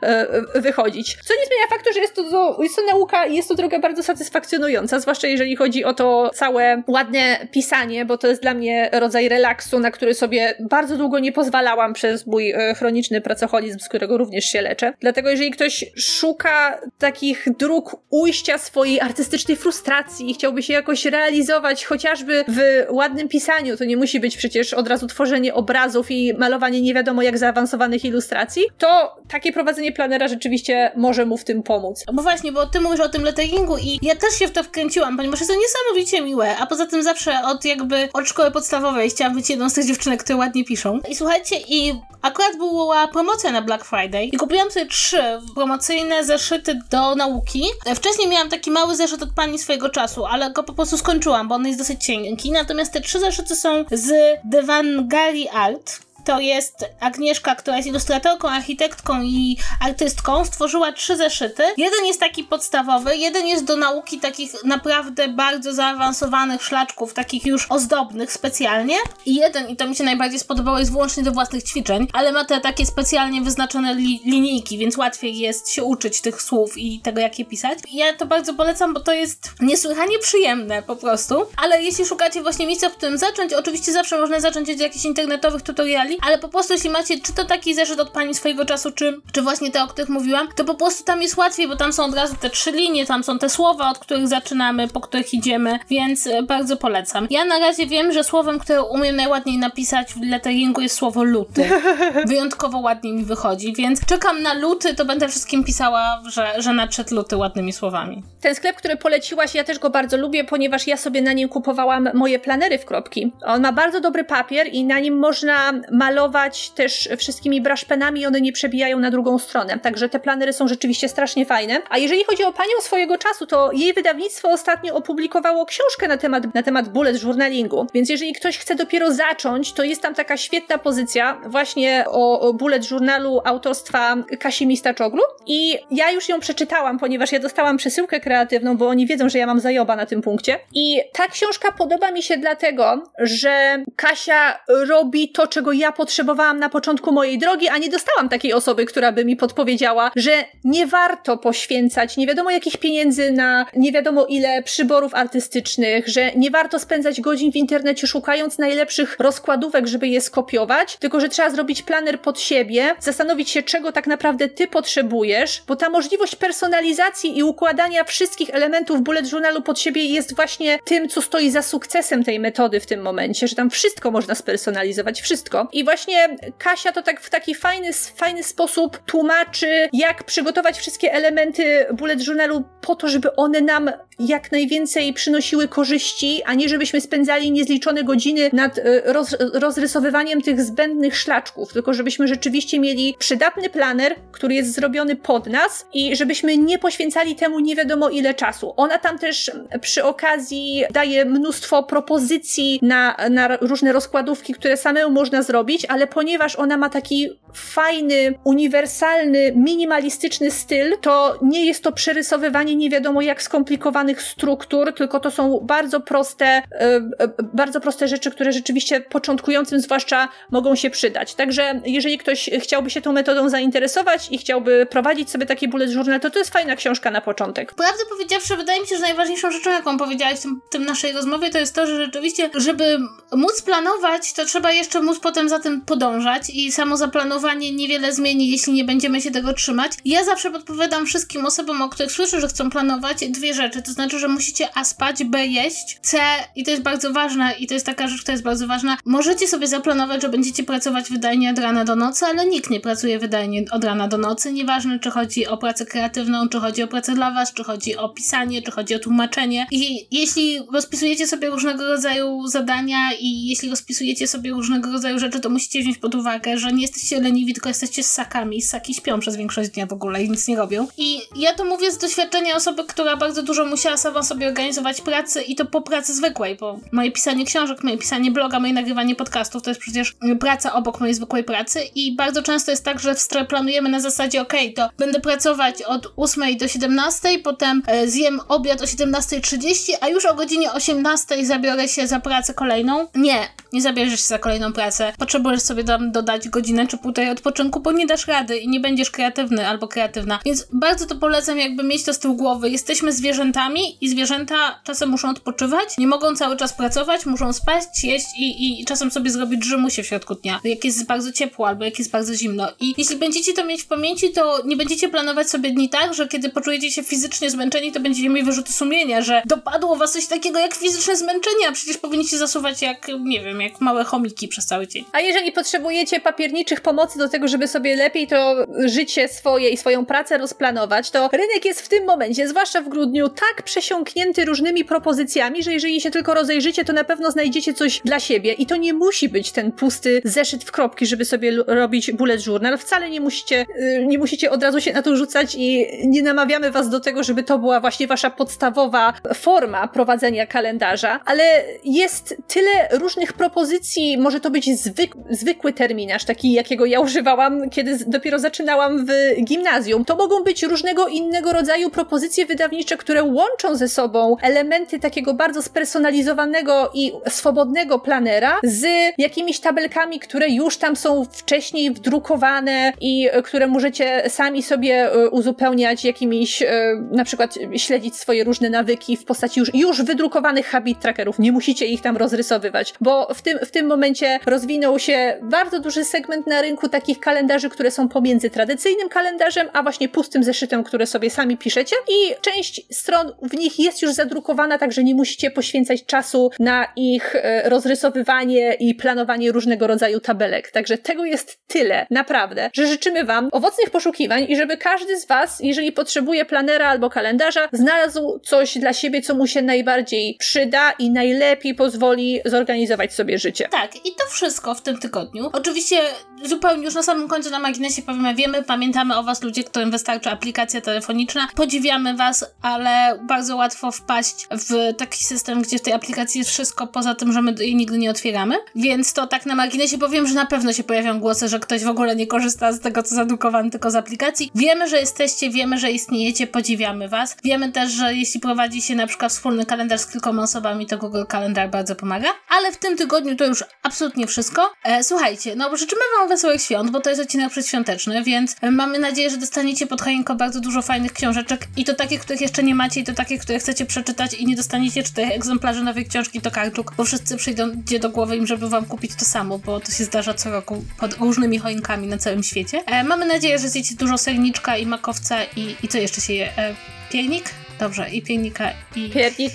yy, wychodzić. Co nie zmienia faktu, że jest to, jest to nauka i jest to droga bardzo satysfakcjonująca, zwłaszcza jeżeli chodzi o to całe ładne pisanie, bo to jest dla mnie rodzaj relaksu, na który sobie bardzo długo nie pozwalałam przez mój e, chroniczny pracoholizm, z którego również się leczę. Dlatego jeżeli ktoś szuka takich dróg ujścia swojej artystycznej frustracji i chciałby się jakoś realizować chociażby w ładnym pisaniu, to nie musi być przecież od razu tworzenie obrazów i malowanie nie wiadomo jak zaawansowanych ilustracji, to takie prowadzenie planera rzeczywiście może mu w tym pomóc. Bo właśnie, bo ty mówisz o tym letteringu i ja też się w to wkręciłam, ponieważ jest to niesamowicie miłe, a poza tym zawsze od jakby od szkoły podstawowej chciałam być jedną z tych dziewczynek, które ładnie piszą. I słuchajcie, i akurat była promocja na Black Friday i kupiłam sobie trzy promocyjne zeszyty do nauki. Wcześniej miałam taki mały zeszyt od pani swojego czasu, ale go po prostu skończyłam, bo on jest dosyć cienki. Natomiast te trzy zeszyty są z Devangari Art to jest Agnieszka, która jest ilustratorką, architektką i artystką, stworzyła trzy zeszyty. Jeden jest taki podstawowy, jeden jest do nauki takich naprawdę bardzo zaawansowanych szlaczków, takich już ozdobnych specjalnie. I jeden, i to mi się najbardziej spodobało, jest wyłącznie do własnych ćwiczeń, ale ma te takie specjalnie wyznaczone li linijki, więc łatwiej jest się uczyć tych słów i tego, jak je pisać. Ja to bardzo polecam, bo to jest niesłychanie przyjemne po prostu. Ale jeśli szukacie właśnie miejsca, w którym zacząć, oczywiście zawsze można zacząć od jakichś internetowych tutoriali, ale po prostu jeśli macie czy to taki zeszyt od pani swojego czasu, czy, czy właśnie te, o których mówiłam, to po prostu tam jest łatwiej, bo tam są od razu te trzy linie, tam są te słowa, od których zaczynamy, po których idziemy, więc e, bardzo polecam. Ja na razie wiem, że słowem, które umiem najładniej napisać w letteringu jest słowo luty. [laughs] Wyjątkowo ładnie mi wychodzi, więc czekam na luty, to będę wszystkim pisała, że, że nadszedł luty ładnymi słowami. Ten sklep, który poleciłaś, ja też go bardzo lubię, ponieważ ja sobie na nim kupowałam moje planery w kropki. On ma bardzo dobry papier i na nim można malować też wszystkimi braszpenami i one nie przebijają na drugą stronę. Także te planery są rzeczywiście strasznie fajne. A jeżeli chodzi o panią swojego czasu, to jej wydawnictwo ostatnio opublikowało książkę na temat, na temat bullet journalingu. Więc jeżeli ktoś chce dopiero zacząć, to jest tam taka świetna pozycja właśnie o, o bullet journalu autorstwa Kasi Mistaczoglu i ja już ją przeczytałam, ponieważ ja dostałam przesyłkę kreatywną, bo oni wiedzą, że ja mam zajoba na tym punkcie. I ta książka podoba mi się dlatego, że Kasia robi to, czego ja potrzebowałam na początku mojej drogi, a nie dostałam takiej osoby, która by mi podpowiedziała, że nie warto poświęcać nie wiadomo jakich pieniędzy na nie wiadomo ile przyborów artystycznych, że nie warto spędzać godzin w internecie szukając najlepszych rozkładówek, żeby je skopiować, tylko że trzeba zrobić planer pod siebie, zastanowić się, czego tak naprawdę ty potrzebujesz, bo ta możliwość personalizacji i układania wszystkich elementów bullet journalu pod siebie jest właśnie tym, co stoi za sukcesem tej metody w tym momencie, że tam wszystko można spersonalizować, wszystko. I właśnie Kasia to tak w taki fajny, fajny sposób tłumaczy, jak przygotować wszystkie elementy bullet journalu po to, żeby one nam jak najwięcej przynosiły korzyści, a nie żebyśmy spędzali niezliczone godziny nad e, roz, rozrysowywaniem tych zbędnych szlaczków, tylko żebyśmy rzeczywiście mieli przydatny planer, który jest zrobiony pod nas i żebyśmy nie poświęcali temu nie wiadomo ile czasu. Ona tam też przy okazji daje mnóstwo propozycji na, na różne rozkładówki, które samemu można zrobić, ale ponieważ ona ma taki fajny, uniwersalny, minimalistyczny styl, to nie jest to przerysowywanie nie wiadomo jak skomplikowanych struktur, tylko to są bardzo proste, e, e, bardzo proste rzeczy, które rzeczywiście początkującym zwłaszcza mogą się przydać. Także jeżeli ktoś chciałby się tą metodą zainteresować i chciałby prowadzić sobie taki bullet journal, to to jest fajna książka na początek. Prawdę powiedziawszy, wydaje mi się, że najważniejszą rzeczą, jaką powiedziałaś w tym, tym naszej rozmowie, to jest to, że rzeczywiście, żeby móc planować, to trzeba jeszcze móc potem za tym podążać i samo zaplanowanie niewiele zmieni, jeśli nie będziemy się tego trzymać. Ja zawsze podpowiadam wszystkim osobom, o których słyszę, że chcą planować, dwie rzeczy. To znaczy, że musicie A spać, B jeść, C, i to jest bardzo ważne, i to jest taka rzecz, która jest bardzo ważna, możecie sobie zaplanować, że będziecie pracować wydajnie od rana do nocy, ale nikt nie pracuje wydajnie od rana do nocy. Nieważne, czy chodzi o pracę kreatywną, czy chodzi o pracę dla was, czy chodzi o pisanie, czy chodzi o tłumaczenie. I jeśli rozpisujecie sobie różnego rodzaju zadania i jeśli rozpisujecie sobie różnego rodzaju rzeczy, to musicie wziąć pod uwagę, że nie jesteście leniwi, tylko jesteście ssakami. Ssaki śpią przez większość dnia w ogóle i nic nie robią. I ja to mówię z doświadczenia osoby, która bardzo dużo musiała sama sobie organizować pracy i to po pracy zwykłej, bo moje pisanie książek, moje pisanie bloga, moje nagrywanie podcastów to jest przecież praca obok mojej zwykłej pracy i bardzo często jest tak, że w planujemy na zasadzie ok, to będę pracować od 8 do 17, potem e, zjem obiad o 17.30, a już o godzinie 18 zabiorę się za pracę kolejną. Nie, nie zabierzesz się za kolejną pracę. Potrzebujesz sobie tam dodać godzinę czy półtorej odpoczynku, bo nie dasz rady i nie będziesz kreatywny albo kreatywna. Więc bardzo to polecam jakby mieć to z tyłu głowy. Jesteśmy zwierzętami i zwierzęta czasem muszą odpoczywać, nie mogą cały czas pracować, muszą spać, jeść i, i czasem sobie zrobić się w środku dnia, jak jest bardzo ciepło albo jak jest bardzo zimno. I jeśli będziecie to mieć w pamięci, to nie będziecie planować sobie dni tak, że kiedy poczujecie się fizycznie zmęczeni, to będziecie mieli wyrzuty sumienia, że dopadło was coś takiego jak fizyczne zmęczenie, a przecież powinniście zasuwać jak, nie wiem, jak małe chomiki przez cały dzień. A jeżeli potrzebujecie papierniczych pomocy do tego, żeby sobie lepiej to życie swoje i swoją pracę rozplanować, to rynek jest w tym momencie, zwłaszcza w grudniu, tak przesiąknięty różnymi propozycjami, że jeżeli się tylko rozejrzycie, to na pewno znajdziecie coś dla siebie. I to nie musi być ten pusty zeszyt w kropki, żeby sobie robić bullet journal. Wcale nie musicie, y, nie musicie od razu się na to rzucać i nie namawiamy was do tego, żeby to była właśnie wasza podstawowa forma prowadzenia kalendarza, ale jest tyle różnych propozycji, może to być zwyk zwykły terminarz, taki jakiego ja używałam, kiedy dopiero zaczynałam w gimnazjum. To mogą być różnego innego rodzaju propozycje wydawnicze, które łączą ze sobą elementy takiego bardzo spersonalizowanego i swobodnego planera z jakimiś tabelkami, które już tam są wcześniej wdrukowane i które możecie sami sobie e, uzupełniać jakimiś, e, na przykład śledzić swoje różne nawyki w postaci już, już wydrukowanych habit trackerów. Nie musicie ich tam rozrysowywać, bo w tym, w tym momencie rozwinął się bardzo duży segment na rynku takich kalendarzy, które są pomiędzy tradycyjnym kalendarzem, a właśnie pustym zeszytem, które sobie sami piszecie i część stron w nich jest już zadrukowana, także nie musicie poświęcać czasu na ich e, rozrysowywanie i planowanie różnego rodzaju tabelek. Także tego jest tyle, naprawdę, że życzymy Wam owocnych poszukiwań i żeby każdy z Was, jeżeli potrzebuje planera albo kalendarza, znalazł coś dla siebie, co mu się najbardziej przyda i najlepiej pozwoli zorganizować sobie sobie życie. Tak, i to wszystko w tym tygodniu. Oczywiście zupełnie już na samym końcu na marginesie powiemy, wiemy, pamiętamy o was ludzie, którym wystarczy aplikacja telefoniczna, podziwiamy was, ale bardzo łatwo wpaść w taki system, gdzie w tej aplikacji jest wszystko poza tym, że my jej nigdy nie otwieramy, więc to tak na marginesie powiem, że na pewno się pojawią głosy, że ktoś w ogóle nie korzysta z tego, co zadrukowane, tylko z aplikacji. Wiemy, że jesteście, wiemy, że istniejecie, podziwiamy was. Wiemy też, że jeśli prowadzi się na przykład wspólny kalendarz z kilkoma osobami, to Google Kalendar bardzo pomaga, ale w tym tygodniu to już absolutnie wszystko. E, słuchajcie, no życzymy wam wesołych świąt, bo to jest odcinek przedświąteczny, więc mamy nadzieję, że dostaniecie pod choinką bardzo dużo fajnych książeczek i to takie, których jeszcze nie macie i to takie, które chcecie przeczytać i nie dostaniecie czterech egzemplarzy nowej książki to karczuk, bo wszyscy przyjdą gdzie do głowy im, żeby wam kupić to samo, bo to się zdarza co roku pod różnymi choinkami na całym świecie. E, mamy nadzieję, że zjecie dużo serniczka i makowca i, i co jeszcze się je? E, piernik? Dobrze, i piernika i... Piernik.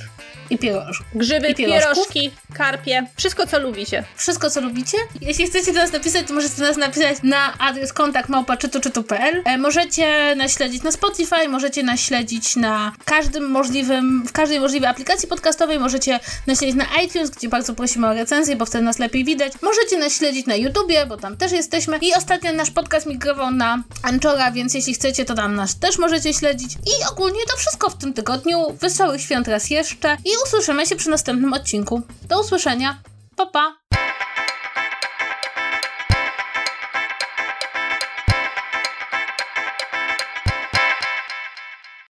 I pieroż. Grzyby, I pierożki, karpie, wszystko co lubicie. Wszystko, co lubicie. Jeśli chcecie do nas napisać, to możecie do nas napisać na adres kontakt małpa.czytu.czytu.pl e, Możecie nas śledzić na Spotify, możecie nas śledzić na każdym możliwym, w każdej możliwej aplikacji podcastowej, możecie nas śledzić na iTunes, gdzie bardzo prosimy o recenzję, bo wtedy nas lepiej widać. Możecie nas śledzić na YouTubie, bo tam też jesteśmy. I ostatnio nasz podcast migrował na Anchora, więc jeśli chcecie, to tam nas też możecie śledzić. I ogólnie to wszystko w tym tygodniu. Wesołych świąt raz jeszcze i usłyszymy się przy następnym odcinku. Do usłyszenia. Pa, pa!